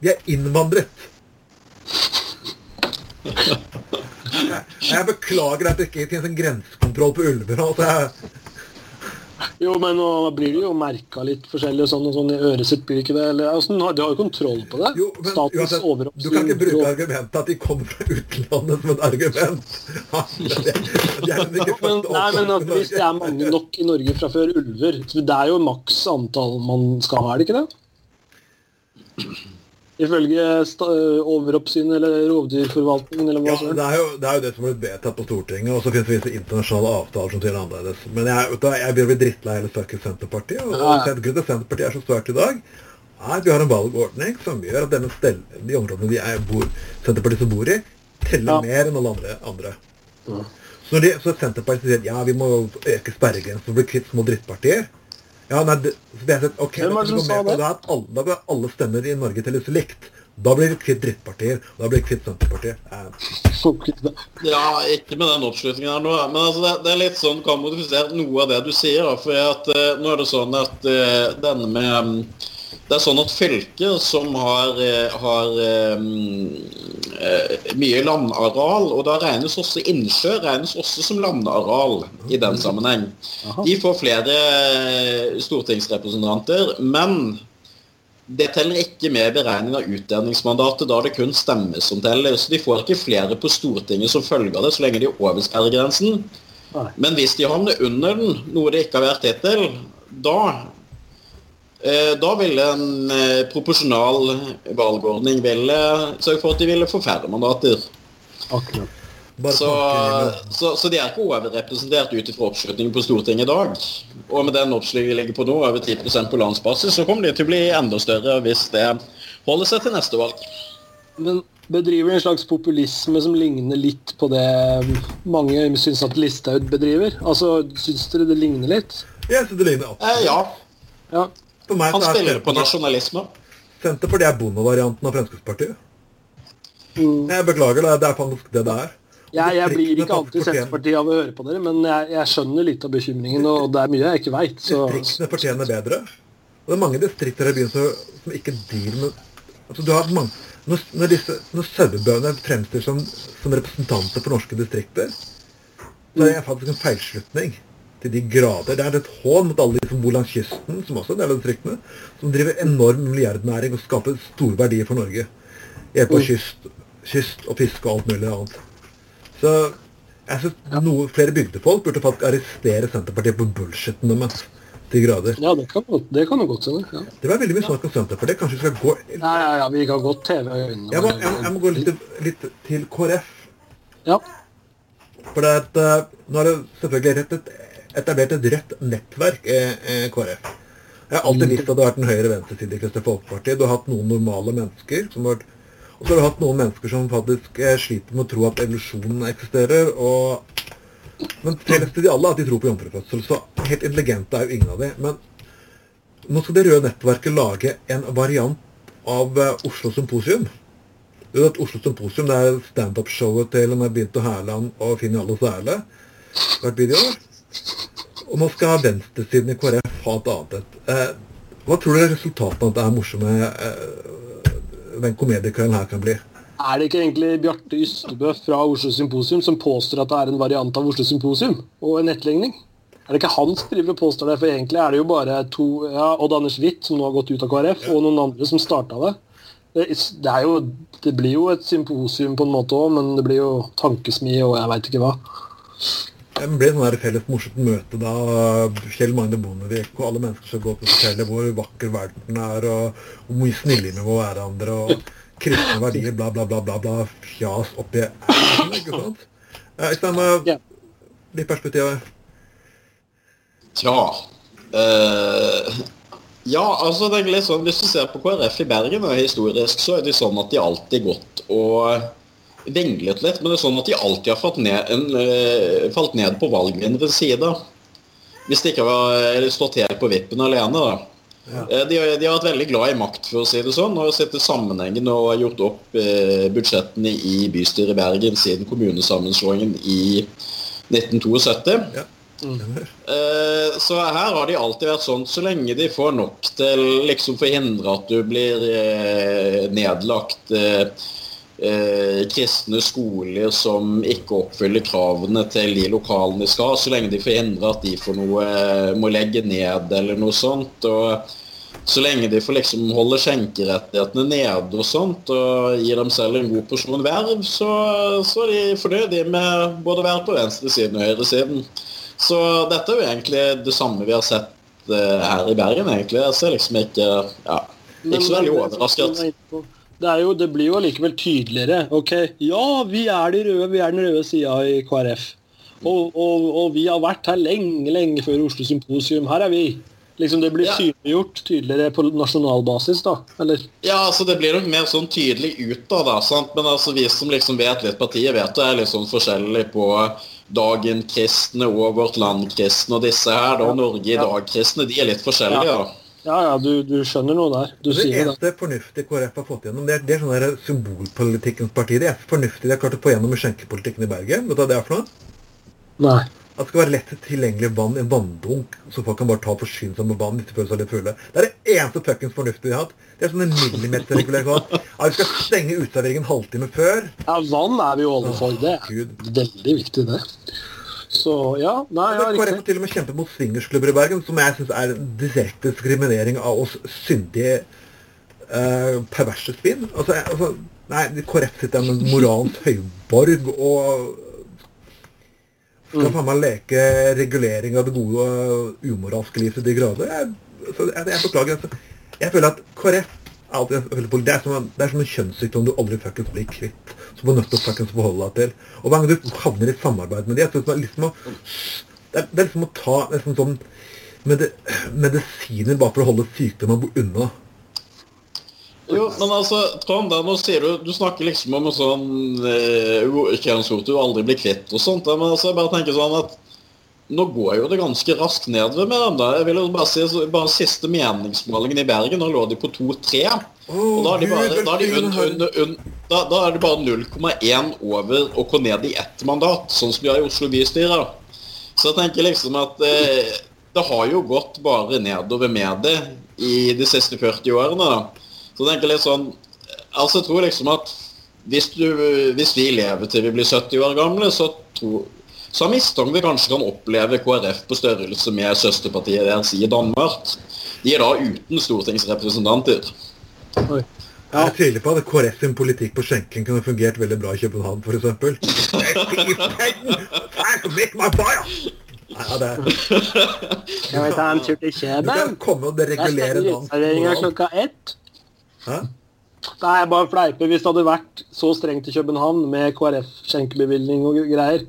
De er innvandret! Jeg, jeg beklager at det ikke finnes en grensekontroll på ulver. Altså, Jo, men nå blir det jo merka litt forskjellig sånn og sånn i øret sitt, blir ikke det? Eller, altså, de har jo kontroll på det. jo, men Statens uansett, du kan ikke bruke argumentet at de kommer fra utlandet som et argument. Det, er jo Men, nei, men at Hvis det er mange nok i Norge fra før ulver så Det er jo maks antall man skal ha, er det ikke det? Ifølge sta- overoppsynet eller rovdyrforvaltningen eller hva Ja, det er, jo, det er jo det som er vedtatt på Stortinget, og så finnes det visse internasjonale avtaler som sier det annerledes. Men jeg, du, jeg begynner å bli drittlei hele fuckings Senterpartiet. Og, Ja, og ja. grunnen til Senterpartiet er så svært i dag, er at vi har en valgordning som gjør at denne stel, de områdene vi er, bor, Senterpartiet som bor i, teller Ja. mer enn alle andre. andre. Så, når de, så Senterpartiet sier at ja, vi må øke sperregrensen for å bli kvitt små drittpartier. Ja, nei, det, det er sånn, ok, Hvem er det som sa det? det at alle, da blir alle stemmer i Norge telles likt. Da blir vi kvitt drittpartier, og da blir vi kvitt Senterpartiet. Eh, Ja, ikke med den oppslutningen her nå. Men altså, det, det er litt sånn kan modifisere noe av det du sier. da, For at, eh, nå er det sånn at uh, denne med mm, Det er sånn at fylker som har, eh, har eh, mye landareal, og da regnes også innsjø regnes også som landareal i den sammenheng. De får flere eh, stortingsrepresentanter, men det teller ikke med beregning av utdanningsmandatet, da det kun stemmer som teller. Så de får ikke flere på Stortinget som følge av det, så lenge de er over sperregrensen. Men hvis de havner under den, noe de ikke har vært hittil, da da ville en eh, proporsjonal valgordning ville sørge for at de ville få færre mandater. Akkurat. Bare Så, så, så de er ikke overrepresentert ut ifra oppslutningen på Stortinget i dag. Og med den oppslutningen vi ligger på nå, over 10% på landsbasis, så kommer de til å bli enda større hvis det holder seg til neste valg. Men bedriver en slags populisme som ligner litt på det mange syns at Listhaug bedriver? Altså, Syns dere det ligner litt? Jeg synes det ligner absolutt. Eh, ja, Ja. For meg han er spiller på nasjonalisme. Senterpartiet er bondevarianten av Fremskrittspartiet. Mm. Jeg beklager, det, det er faktisk det det er. Jeg, jeg blir ikke anti-Senterpartiet av å høre på dere, men jeg, jeg skjønner litt av bekymringen, og det er mye jeg ikke veit. Distriktene fortjener bedre. Og det er mange distrikter i byen som, som ikke dealer med altså du har mange, Når, når, disse, når sauebøndene fremstår som, som representanter for norske distrikter, så er det faktisk en feilslutning til de grader. Det er et hån mot alle de som bor langs kysten, som også er en del av distriktene, som driver enorm milliardnæring og skaper store verdier for Norge. Hjelp av kyst, kyst og fiske og alt mulig annet. Så jeg synes noe, flere bygdefolk burde faktisk arrestere Senterpartiet på bullshitten deres de grader. ja, det kan, det kan jo godt hende. Ja. Det var veldig mye snakk om Senterpartiet. Kanskje vi skal gå Ja, ja, ja, vi kan godt TV øynene. Jeg må, jeg, jeg må gå litt, litt til KrF. Ja. For det et, eh, nå er det selvfølgelig rett et, etablert et rødt nettverk, eh, eh, KrF. Jeg har alltid visst at det har vært en høyre-venstreside i Kristelig Folkeparti. Du har hatt noen normale mennesker, som har, vært og så har du hatt noen mennesker som faktisk eh, sliter med å tro at evolusjonen eksisterer. og men felles til de alle at de tror på jomfrufødsel. Så helt intelligente er jo ingen av de. Men nå skal det røde nettverket lage en variant av eh, Oslo Symposium. Du vet, Oslo Symposium det er standup-showet til Binte Hærland og Finn Jarle Sæle hvert videoer. Og nå skal venstresiden i KrF ha et annet et. Eh, hva tror du resultatet av det er morsomme eh, den komediekvelden her kan bli? Er det ikke egentlig Bjarte Ystebø fra Oslo Symposium som påstår at det er en variant av Oslo Symposium og en etterligning? Er det ikke han som driver og påstår det? For egentlig er det jo bare to ja, Odd Anders Witt, som nå har gått ut av KrF, og noen andre som starta det. Det, det, er jo, det blir jo et symposium på en måte òg, men det blir jo tankesmi og jeg veit ikke hva. Det ble sånn her felles morsomt møte da Kjell Magne Bondevik og alle mennesker skal gå opp og fortelle hvor vakker verden er, og hvor mye snille vi må være hverandre, og kristne verdier, bla, bla, bla, bla, bla, fjas oppi æren, ikke sant? Eh, Øystein, hva- Ja. ditt perspektiv her? Tja uh, Ja, altså det er litt sånn, Hvis du ser på KrF i Bergen og historisk, så er det sånn at de alltid gått og vinglet litt. Men det er sånn at de alltid har falt ned, en, eh, falt ned på valgvinnerens side. Hvis de ikke har eller stått helt på vippen alene, da. Ja. De, har- de har vært veldig glad i makt, for å si det sånn, og har sett sammenhengende og har gjort opp eh, budsjettene i bystyret i Bergen siden kommunesammenslåingen i 1972. Ja. Mm. Eh, Så her har de alltid vært sånn så lenge de får nok til liksom forhindre at du blir eh, nedlagt eh, kristne skoler som ikke oppfyller kravene til de lokalene de skal, så lenge de forhindrer at de får noe, eh, må legge ned eller noe sånt. og så lenge de får liksom holde skjenkerettighetene nede og sånt, og gir dem selv en god porsjon verv, så, så er de fornøyde med både å være på venstresiden og høyresiden. Så dette er jo egentlig det samme vi har sett eh, her i Bergen, egentlig. Jeg ser liksom ikke ja, ikke så veldig overrasket. Det, er jo, det blir jo allikevel tydeligere. Ok, ja, vi er de røde, vi er den røde sida i KrF. Og, og, og vi har vært her lenge, lenge før Oslo Symposium. Her er vi. Liksom Det blir Ja. synliggjort tydeligere på nasjonal basis, da. Eller? Ja, altså Det blir nok mer sånn tydelig ut da. sant? Men altså vi som liksom vet litt partiet, vet det er litt sånn forskjellig på Dagen kristne og Vårt Land-kristne og disse her. da, Norge i dag-kristne. De er litt forskjellige. Ja. da. Ja, ja, du, du skjønner noe der. Du Det eneste fornuftige KrF har fått gjennom, det er, det er sånn symbolpolitikkens parti. Det er fornuftig de har klart å få gjennom i skjenkepolitikken i Bergen. Vet du hva det er for noe? Nei. At det skal være lett tilgjengelig vann i en vanndunk, så folk kan bare ta og forsyne seg med vann hvis de føler seg litt fulle. Det er det eneste fuckings fornuftige de har hatt. Det er sånn en millimeterregulering sånn. Ja, vi skal stenge uteserveringen en halvtime før. Ja, vann er vi jo alle for. Det er veldig viktig, det. Så ja, nei, ja, riktig. KrF til og med kjempet mot swingersklubber i Bergen, som jeg syns er direkte diskriminering av oss syndige eh, perverse spinn. Altså, altså, nei, KrF sitter med moralens høyborg og skal faen meg leke regulering av det gode og umoralske liv til de grader. Jeg, så jeg, jeg beklager. Altså. Jeg føler at KrF alltid det, er som det er som en kjønnssykdom du aldri fuckings blir kvitt. Som du er nødt til å fuckings forholde deg til. Og hver gang du havner i samarbeid med dem, det er liksom det det er liksom å ta liksom sånn medi medisiner bare for å holde sykdommen unna. Jo, men altså, Tom, da, nå sier du Du snakker liksom om en sånn eh, du aldri blir kvitt og sånt. Men altså, jeg bare tenker sånn at nå går jo det ganske raskt nedover med dem. da. Jeg vil jo bare si bare Siste meningsmålingen i Bergen, nå lå de på 2-3. Og da er de bare, da er de un, un, un, da, da er det bare 0,1 over å gå ned i ett mandat, sånn som de har i Oslo bystyre. Så jeg tenker liksom at eh, det har jo gått bare nedover med det i de siste 40 årene. da. Så jeg tenker litt sånn Altså, jeg tror liksom at hvis, du, hvis vi lever til vi blir 70 år gamle, så, tror, så har mistanke vi kanskje kan oppleve KrF på størrelse med søsterpartiet deres i Danmark. De er da uten stortingsrepresentanter. Oi. Jeg tviler på at KrF sin politikk på skjenking kunne fungert veldig bra i København, f.eks. Ja, det er, Jeg vet en tur til Kjeben. komme og deregulere dansk klokka ett. Hæ? Nei, jeg bare fleiper. Hvis det hadde vært så strengt i København med KrF-skjenkebevilgning og greier,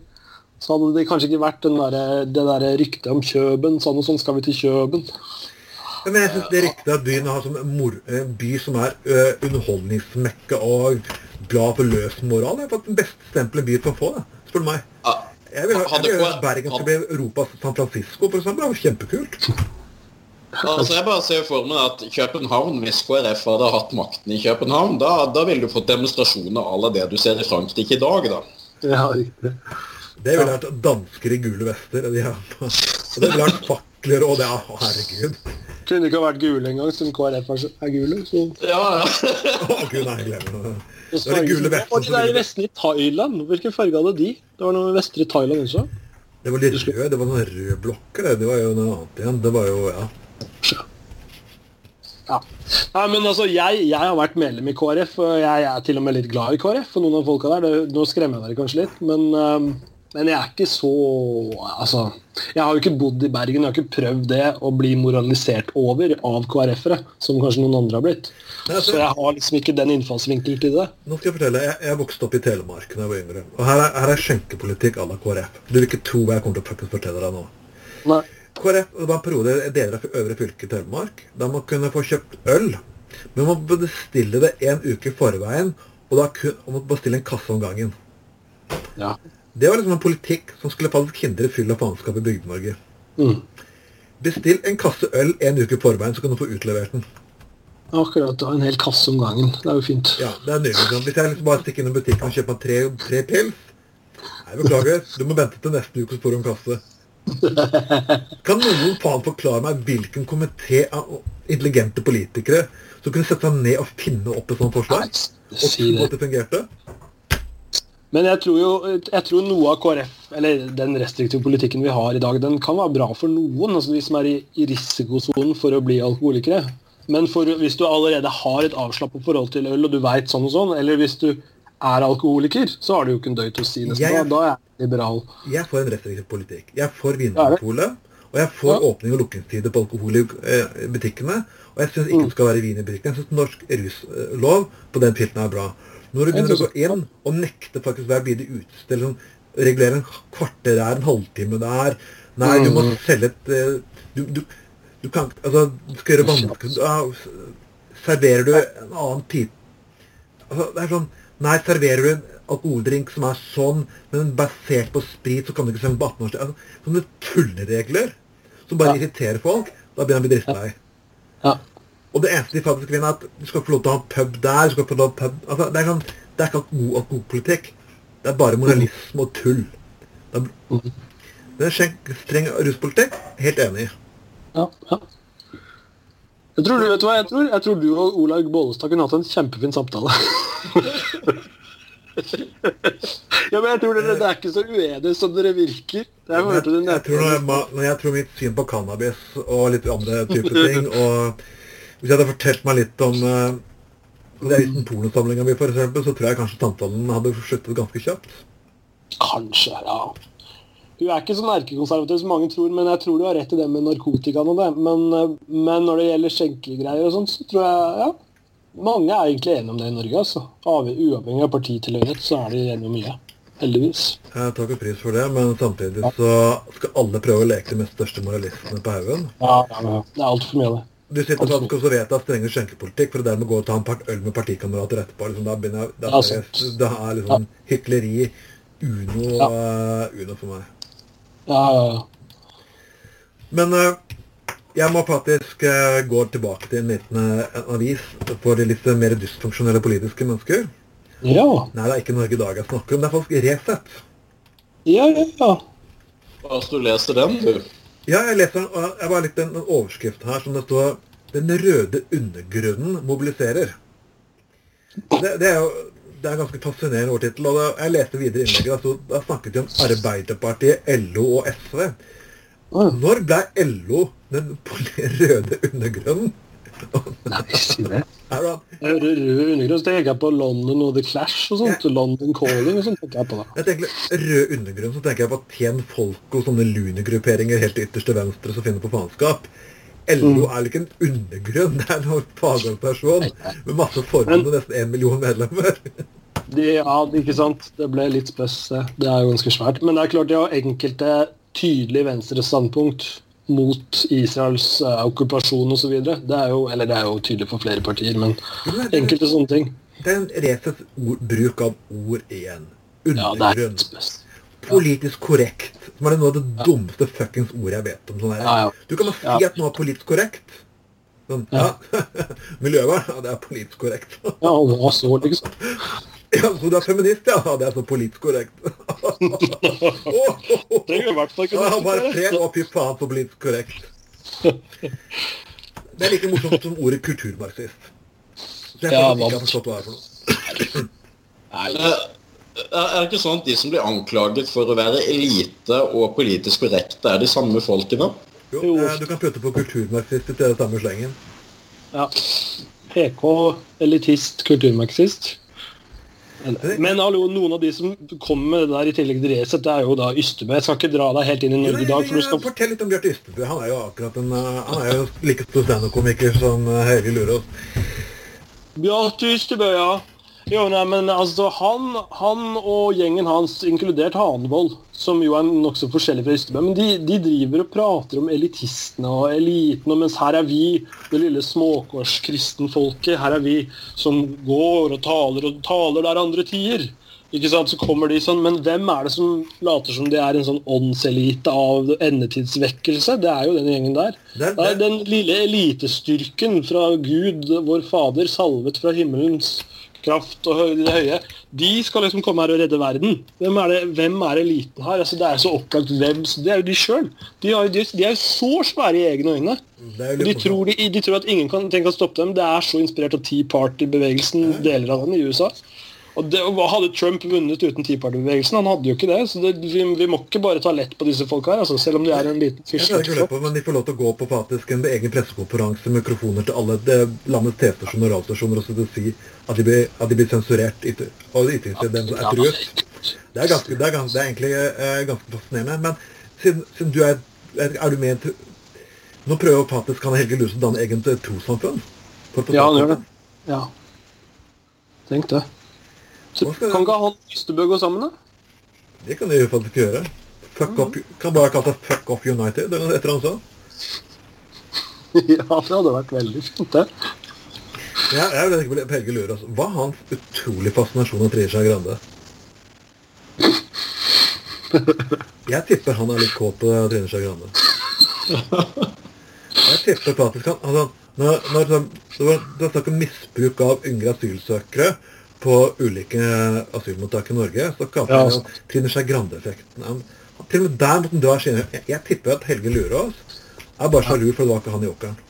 så hadde det kanskje ikke vært den der, det der ryktet om Kjøben. Sånn og sånn skal vi til Kjøben. Ja, Men jeg synes det er riktig at byen har som mor, en by som er underholdningsmekke og glad for løs moral. Det er faktisk den beste stempelet byen kan få, da, spør du meg. Jeg vil ha at Bergen skal bli Europas San Francisco, for eksempel. Det var kjempekult. Altså, jeg bare ser for meg at København, hvis KrF hadde hatt makten i København, da, da ville du fått demonstrasjoner à la det du ser i Frankrike i dag, da. Ja, riktig. Det ville vært dansker i gule vester. og De har, og det ville vært fakler og det. Å, herregud. Kunne ikke ha vært gule engang, siden KrF er, gule. Så. Ja, ja. Å, gud, nei, glemmer det. Det var de gule Og vestene de der i vestene i Thailand, hvilken farge hadde de? Det var noen vester i Thailand også. Det var litt rød. Det var noen røde blokker. Det. det var jo noe annet igjen. Det var jo, ja. Ja. Nei, men altså, jeg, jeg har vært medlem i KrF, og jeg, er til og med litt glad i KrF. For noen av folka der, det, Nå skremmer jeg dere kanskje litt, men, øhm, men jeg er ikke så Altså, jeg har jo ikke bodd i Bergen, jeg har ikke prøvd det å bli moralisert over av KrF-ere, som kanskje noen andre har blitt. Nei, altså- Så jeg har liksom ikke den innfallsvinkelen til det. Nå skal jeg fortelle. Jeg, jeg vokste opp i Telemark da jeg var yngre. Og her er, her er skjenkepolitikk à la KrF. Du vil ikke tro hva jeg kommer til å faktisk fortelle deg nå. Nei. KrF det var en periode i deler av øvre fylke Telemark da man kunne få kjøpt øl. Men man bestille det en uke i forveien, og da kun, og man bestille en kasse om gangen. Ja. Det var liksom en politikk som skulle faktisk hindre fyll og faenskap i Bygde-Norge. Mm. Bestill en kasse øl en uke i forveien, så kan du få utlevert den. Akkurat. da, En hel kasse om gangen. Det er jo fint. Ja, det er nydelig. Hvis jeg liksom bare stikker innom butikken og kjøper meg tre, tre pils Nei, beklager. Du må vente til neste uke, så får du en kasse. Kan noen faen forklare meg hvilken komité av intelligente politikere som kunne sette seg ned og finne opp et sånt forslag? Og tro at det fungerte? Men jeg tror jo jeg tror noe av KrF, eller den restriktive politikken vi har i dag, den kan være bra for noen, altså de som er i, i risikosonen for å bli alkoholikere. Men for, hvis du allerede har et avslappet forhold til øl, og du veit sånn og sånn, eller hvis du er alkoholiker, så har du jo ikke en døyt å si nesten. Jeg- Da, da er jeg liberal. Jeg får en restriktiv politikk. Jeg får Vinmonopolet. Og jeg får Ja. åpning og lukkingstider på alkohol i eh, butikkene. Og jeg syns ikke det skal være vin i butikkene. Jeg syns norsk ruslov på den filten er bra. Når du begynner å gå inn og nekte faktisk hver bidige utested, sånn, regulere en kvarter der, en halvtime der Nei, du må Mm. selge et eh, du, du, du kan Altså, du skal gjøre vanskelig ja, Serverer du en annen type Altså, det er sånn Nei, serverer du en alkoholdrink som er sånn, men basert på sprit, så kan du ikke selge på 18-årsdag. Altså, sånne tulleregler som bare Ja. irriterer folk. Da begynner han å bli drittlei. Ja. Og det eneste de faktisk vil, er at du skal få lov til å ha pub der. du skal få lov til å ha pub altså, Det er sånn, det er ikke god alkoholpolitikk. Det er bare moralisme og tull. Det er, det er streng ruspolitikk. Helt enig. Ja, ja. Jeg tror, du, vet hva, jeg, tror, jeg tror du og Olaug Bollestad kunne hatt en kjempefin samtale. ja, men jeg tror dere, Det er ikke så uenige som dere virker. Jeg Jeg, jeg, tror når, jeg, når jeg tror mitt syn på cannabis og litt andre typer ting og Hvis jeg hadde fortalt meg litt om uh, den pornosamlinga mi, f.eks., så tror jeg kanskje samtalen hadde sluttet ganske kjapt. Kanskje, ja. Hun er ikke så erkekonservativ som mange tror, men jeg tror du har rett i det med narkotikaen og det. Men, eh, men når det gjelder skjenkegreier og sånt, så tror jeg ja, mange er egentlig enige om det i Norge. altså. Uavhengig av partitilhørighet så er de enige om mye. Heldigvis. Jeg tar ikke pris for det, men samtidig så skal alle prøve å leke de mest største moralistene på haugen. Ja, ja, ja. Det er altfor mye av det. Du sitter og skal vedta strengere skjenkepolitikk for å dermed gå og ta en part øl med partikamerater etterpå. Liksom, da begynner jeg, da, er, Ja, det er liksom hykleri uno, uh, uno for meg. Ja, ja, ja. Men uh, jeg må faktisk uh, gå tilbake til en liten uh, avis for de litt mer dysfunksjonelle politiske mennesker. Ja, Nei, det er ikke Norge i dag jeg snakker om, det er faktisk Resett. ja, ja. ja. Hva har du leser den, du? Ja, jeg leser jeg bare likte en, overskrift her som det står 'Den røde undergrunnen mobiliserer'. Det, det er jo det er en ganske fascinerende overtittel. og Jeg leste videre innlegget. Altså, da snakket de om Arbeiderpartiet, LO og SV. Når ble LO den røde undergrunnen? Nei, si det. Det- Rød undergrunn, så tenker jeg på London og The Clash og sånt. London Calling og sånt tenker jeg på det. Jeg tenker Rød undergrunn, så tenker jeg på Tjen Folk og sånne lunegrupperinger helt til venstre som finner på faenskap. LO er ikke en undergrunn, det er en fagorganisasjon med masse forbund og nesten én million medlemmer. De, ja, ikke sant. Det ble litt spøss. det. Det er jo ganske svært. Men det er klart de har enkelte tydelige venstrestandpunkt mot Israels uh, okkupasjon osv. Det er jo eller det er jo tydelig for flere partier, men enkelte sånne ting. Det er en ord, bruk av ord igjen. Ja, er Undergrunn. Ja. Politisk korrekt. Som er det noe av det dummeste fuckings ordet jeg vet om. Sånn her. Ja, ja. Du kan bare si Ja. at noe er politisk korrekt. Sånn, ja. Miljøvern, ja, det er politisk korrekt. Ja, hva så, liksom. Ja, så du er feminist, ja? Det er så politisk korrekt. Det er i hvert fall ikke noe bare fred og fy faen så politisk korrekt. Det er like morsomt som ordet kulturmarxist. Så jeg Ja, ikke har forstått hva det er for noe. Nei, Eh, Er det ikke sånn at de som blir anklaget for å være elite og politisk korrekte, er de samme folkene? Jo, Jo. eh, du kan putte på kulturmarxist i det samme slengen. Ja. PK, elitist, kulturmarxist. Men hallo, noen av de som kommer med det der i tillegg til Resett, det er jo da Ystebø. Jeg skal ikke dra deg helt inn i Norge i dag. for du skal... Fortell litt om Bjarte Ystebø. Han er jo akkurat en eh, Han er jo like stor standup-komiker som eh, Helge Lurås. Bjarte Ystebø, ja. Jo, nei, men altså, han, han og gjengen hans, inkludert Hanvold, som jo er nokså forskjellig fra Ystebø, men de, de driver og prater om elitistene og eliten, og mens her er vi, det lille småkårskristenfolket, her er vi som går og taler og taler der andre tier. Ikke sant, så kommer de sånn, Men hvem er det som later som det er en sånn åndselite av endetidsvekkelse? Det er jo den gjengen der. Det er- Det er den lille elitestyrken fra Gud, vår Fader, salvet fra himmelens kraft og det høye. De skal liksom komme her og redde verden. Hvem er, det, hvem er eliten her? Altså, det er så opplagt hvem Det er jo de sjøl. De, de, de er jo så svære i egne øyne. Og de tror, de tror at ingen kan, kan stoppe dem. Det er så inspirert av Tea Party-bevegelsen, deler av den i USA. Og det, og Hadde Trump vunnet uten tipartibevegelsen? Han hadde jo ikke det. så det, vi, vi må ikke bare ta lett på disse folka her, altså, selv om de er en liten løpe, men de får lov til å gå på faktisk en egen pressekonferanse med mikrofoner til alle det, landets TV-stasjoner og radiostasjoner og så til å si at de blir, at de blir sensurert ytter, og ytringsfriheten er truet. Det er, ganske, det er, ganske, det er egentlig eh, ganske fascinerende. Men siden, siden du er, er, du med til, Nå prøver faktisk han Helge Lusen å danne eget trossamfunn. Ja, han gjør det. Ja. Tenk det. Så, kan ikke han og Ystebø gå sammen, da? Det kan de jo faktisk gjøre. Fuck up, kan bare kalle seg Fuck Off United, eller etter han sa. ja, det hadde vært veldig fint, det. Jeg, jeg vet ikke på Helge Lurås. Hva er hans utrolig fascinasjon av Trine Skei Grande? Jeg tipper han er litt kåt på Trine Skei Grande. Jeg tipper faktisk han altså, når, når, det var- det er snakk om misbruk av yngre asylsøkere på ulike asylmottak i Norge, så kaller Ja, han sant. det Trine Skei Grande-effekten. Til og med der måtte han dra skjene. Jeg, jeg tipper at Helge Lurås er bare sjalu for det var ikke han i jokeren.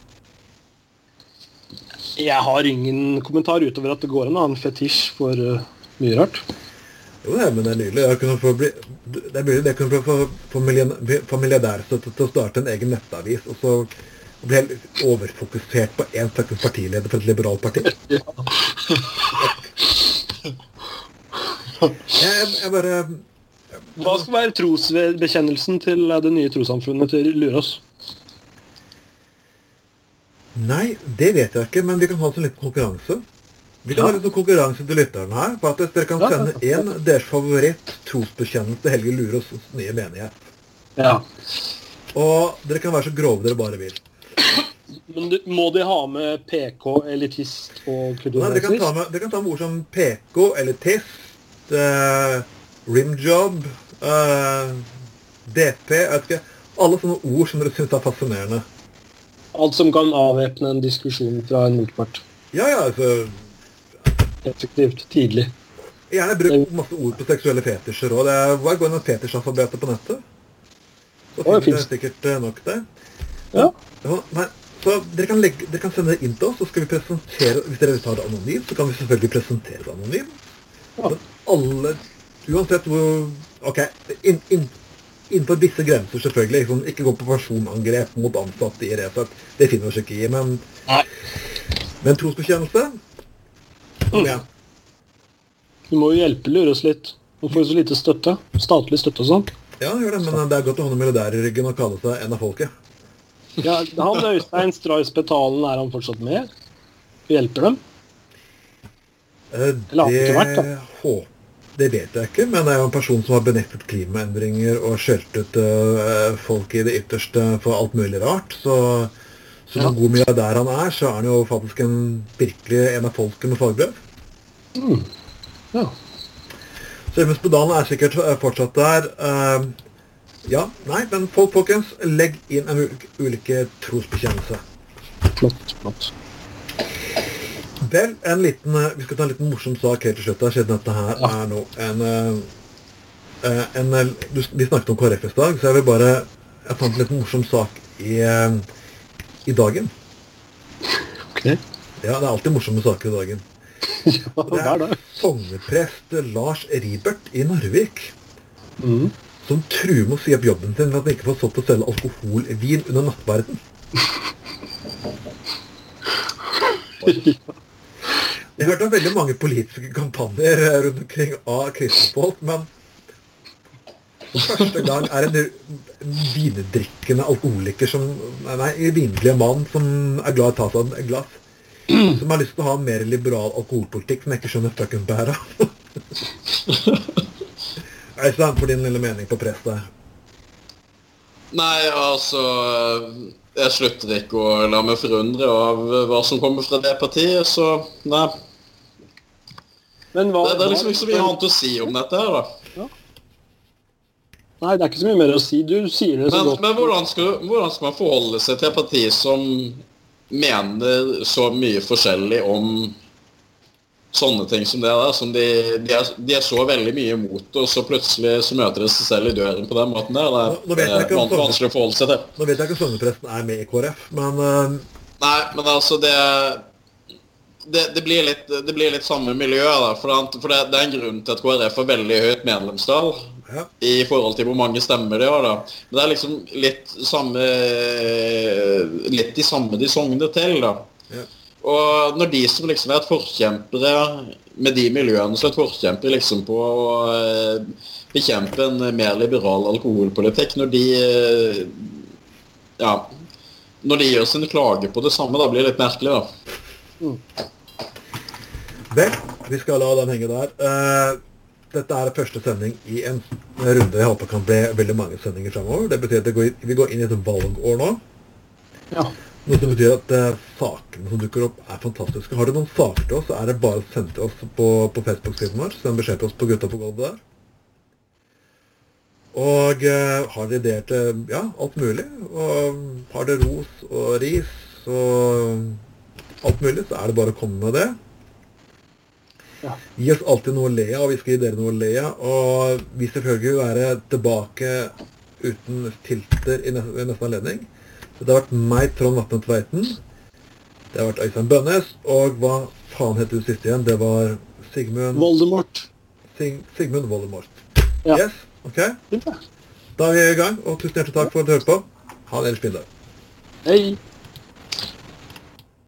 Jeg har ingen kommentar utover at det går an å ha en fetisj for uh, mye rart. Jo, det, men det er nydelig. Jeg kunne få bli, det er mulig det kunne få, få, få milliardærstøtte til å starte en egen nettavis, og så Og blir helt overfokusert på én fuckings partileder for et liberalt parti. Jeg, jeg bare Hva skal være trosbekjennelsen til det nye trossamfunnet til Lurås? Nei, det vet jeg ikke, men vi kan ha en liten konkurranse. Vi kan Ja. ha litt konkurranse til lytterne her, på at dere kan sende én ja. deres favoritt trosbekjennelse til Helge Lurås' nye menighet. Ja. Og dere kan være så grove dere bare vil. Men du, må de ha med PK, elitist og Nei, dere, kan ta med, dere kan ta med ord som PK, elitist, eh, rimjob, uh, DP jeg vet ikke, Alle sånne ord som dere syns er fascinerende. Alt som kan avvæpne en diskusjon fra en motpart. Ja, ja, altså Effektivt, tidlig. Gjerne bruk masse ord på seksuelle fetisjer òg. Hva går med fetisjalfabetet på nettet? Så finner det dere sikkert eh, nok der. Ja. Ja, nei, så dere kan, legge, dere kan sende det inn til oss, så skal vi presentere Hvis dere vil ta det anonymt, så kan vi selvfølgelig presentere det anonymt. Ja. Alle Uansett hvor Ok, in, in, innenfor visse grenser, selvfølgelig. Liksom, ikke gå på personangrep mot ansatte i Resett. Det finner vi oss ikke i. Men, Nei. men trosbekjennelse Kom igjen. Du må jo hjelpe Lurås litt. Han får jo så lite støtte. Statlig støtte og sånn. Ja, gjør det, men det er godt å ha noen milliardærer i ryggen og kalle seg en av folket. Ja, han Øystein Stray Spetalen, er han fortsatt med? Hjelper dem? Eh, Eller har det ikke vært, det, hå- det vet jeg ikke, men det er jo en person som har benektet klimaendringer og skjelt ut eh, folk i det ytterste for alt mulig rart. Så som Ja. god milliardær han er, så er han jo faktisk en, virkelig en av folket med fagbrev. Ja. Så Emil Spedalen er sikkert eh, fortsatt der. Eh, ja, nei, men folk, folkens, legg inn en ulike trosbekjennelse. Flott. flott. Vel, en liten, eh, vi skal ta en liten morsom sak helt til slutt. siden dette her Ja. er nå en, eh, eh, en eh, du, Vi snakket om KrF i dag, så jeg vil bare Jeg fant en liten morsom sak i, i dagen. Ok. Ja, det er alltid morsomme saker i dagen. Ja, Det er det. sogneprest Lars Ribert i Narvik Mm. som truer med å si opp jobben sin ved at han ikke får solgt og selge alkoholvin under nattverden. Jeg hørte om veldig mange politiske kampanjer eh, rundt omkring av kristne folk, men første gang er en vindrikkende alkoholiker som Nei, vinlige mann som er glad i å ta seg et glass. Som har lyst til å ha en mer liberal alkoholpolitikk som jeg ikke skjønner fucking Er det Øystein, for din lille mening på presset. Nei, altså Jeg slutter ikke å la meg forundre av hva som kommer fra det partiet, så nei. Men hva, Det, det er liksom ikke så mye annet å si om dette her, da. Nei, det er ikke så mye mer å si. Du sier det så Men, godt. men hvordan, skal, hvordan skal man forholde seg til et parti som mener så mye forskjellig om sånne ting som det da, som de, de, er, de er så veldig mye imot, og så plutselig så møter de seg selv i døren på den måten der. Det er, Nå- nå vet jeg ikke om vanskelig å forholde seg til. Nå vet jeg ikke om sognepresten er med i KrF, men uh... Nei, men altså det det, det, blir litt, det blir litt samme miljø, da. For, det, for det, det er en grunn til at KrF har veldig høyt medlemstall ja. i forhold til hvor mange stemmer de har. da. Men det er liksom litt samme Litt de samme de sogner til, da. Ja. Og når de som liksom er et forkjempere med de miljøene som er et forkjempere liksom på å eh, bekjempe en mer liberal alkoholpolitikk, når de eh, Ja. Når de gjør sin klage på det samme, da blir det litt merkelig, da. Vel, vi skal la den henge der. Uh, dette er første sending i en runde jeg håper kan bli veldig mange sendinger fremover. Det betyr at det går, vi går inn i et valgår nå. Ja. Noe som betyr at uh, sakene som dukker opp, er fantastiske. Har du noen saker til oss, så er det bare å sende til oss på, på Facebook-siden vår. Send beskjed til oss på Gutta på gulvet der. Og uh, har dere ideer til ja, alt mulig, og har dere ros og ris og alt mulig, så er det bare å komme med det. Ja. Gi oss alltid noe å le av, vi skal gi dere noe å le av. Og vi selvfølgelig vil være tilbake uten filter i neste anledning. Så det har vært meg, Trond Vatne Tveiten. Det har vært Øystein Bønnes. Og hva faen het du sist igjen? Det var Sigmund Voldemort. Sig, Sigmund Voldemort. Ja. Yes, ok. Fint. Da er vi i gang, og tusen hjertelig takk for at du hørte på. Ha en ellers fin dag. Hei.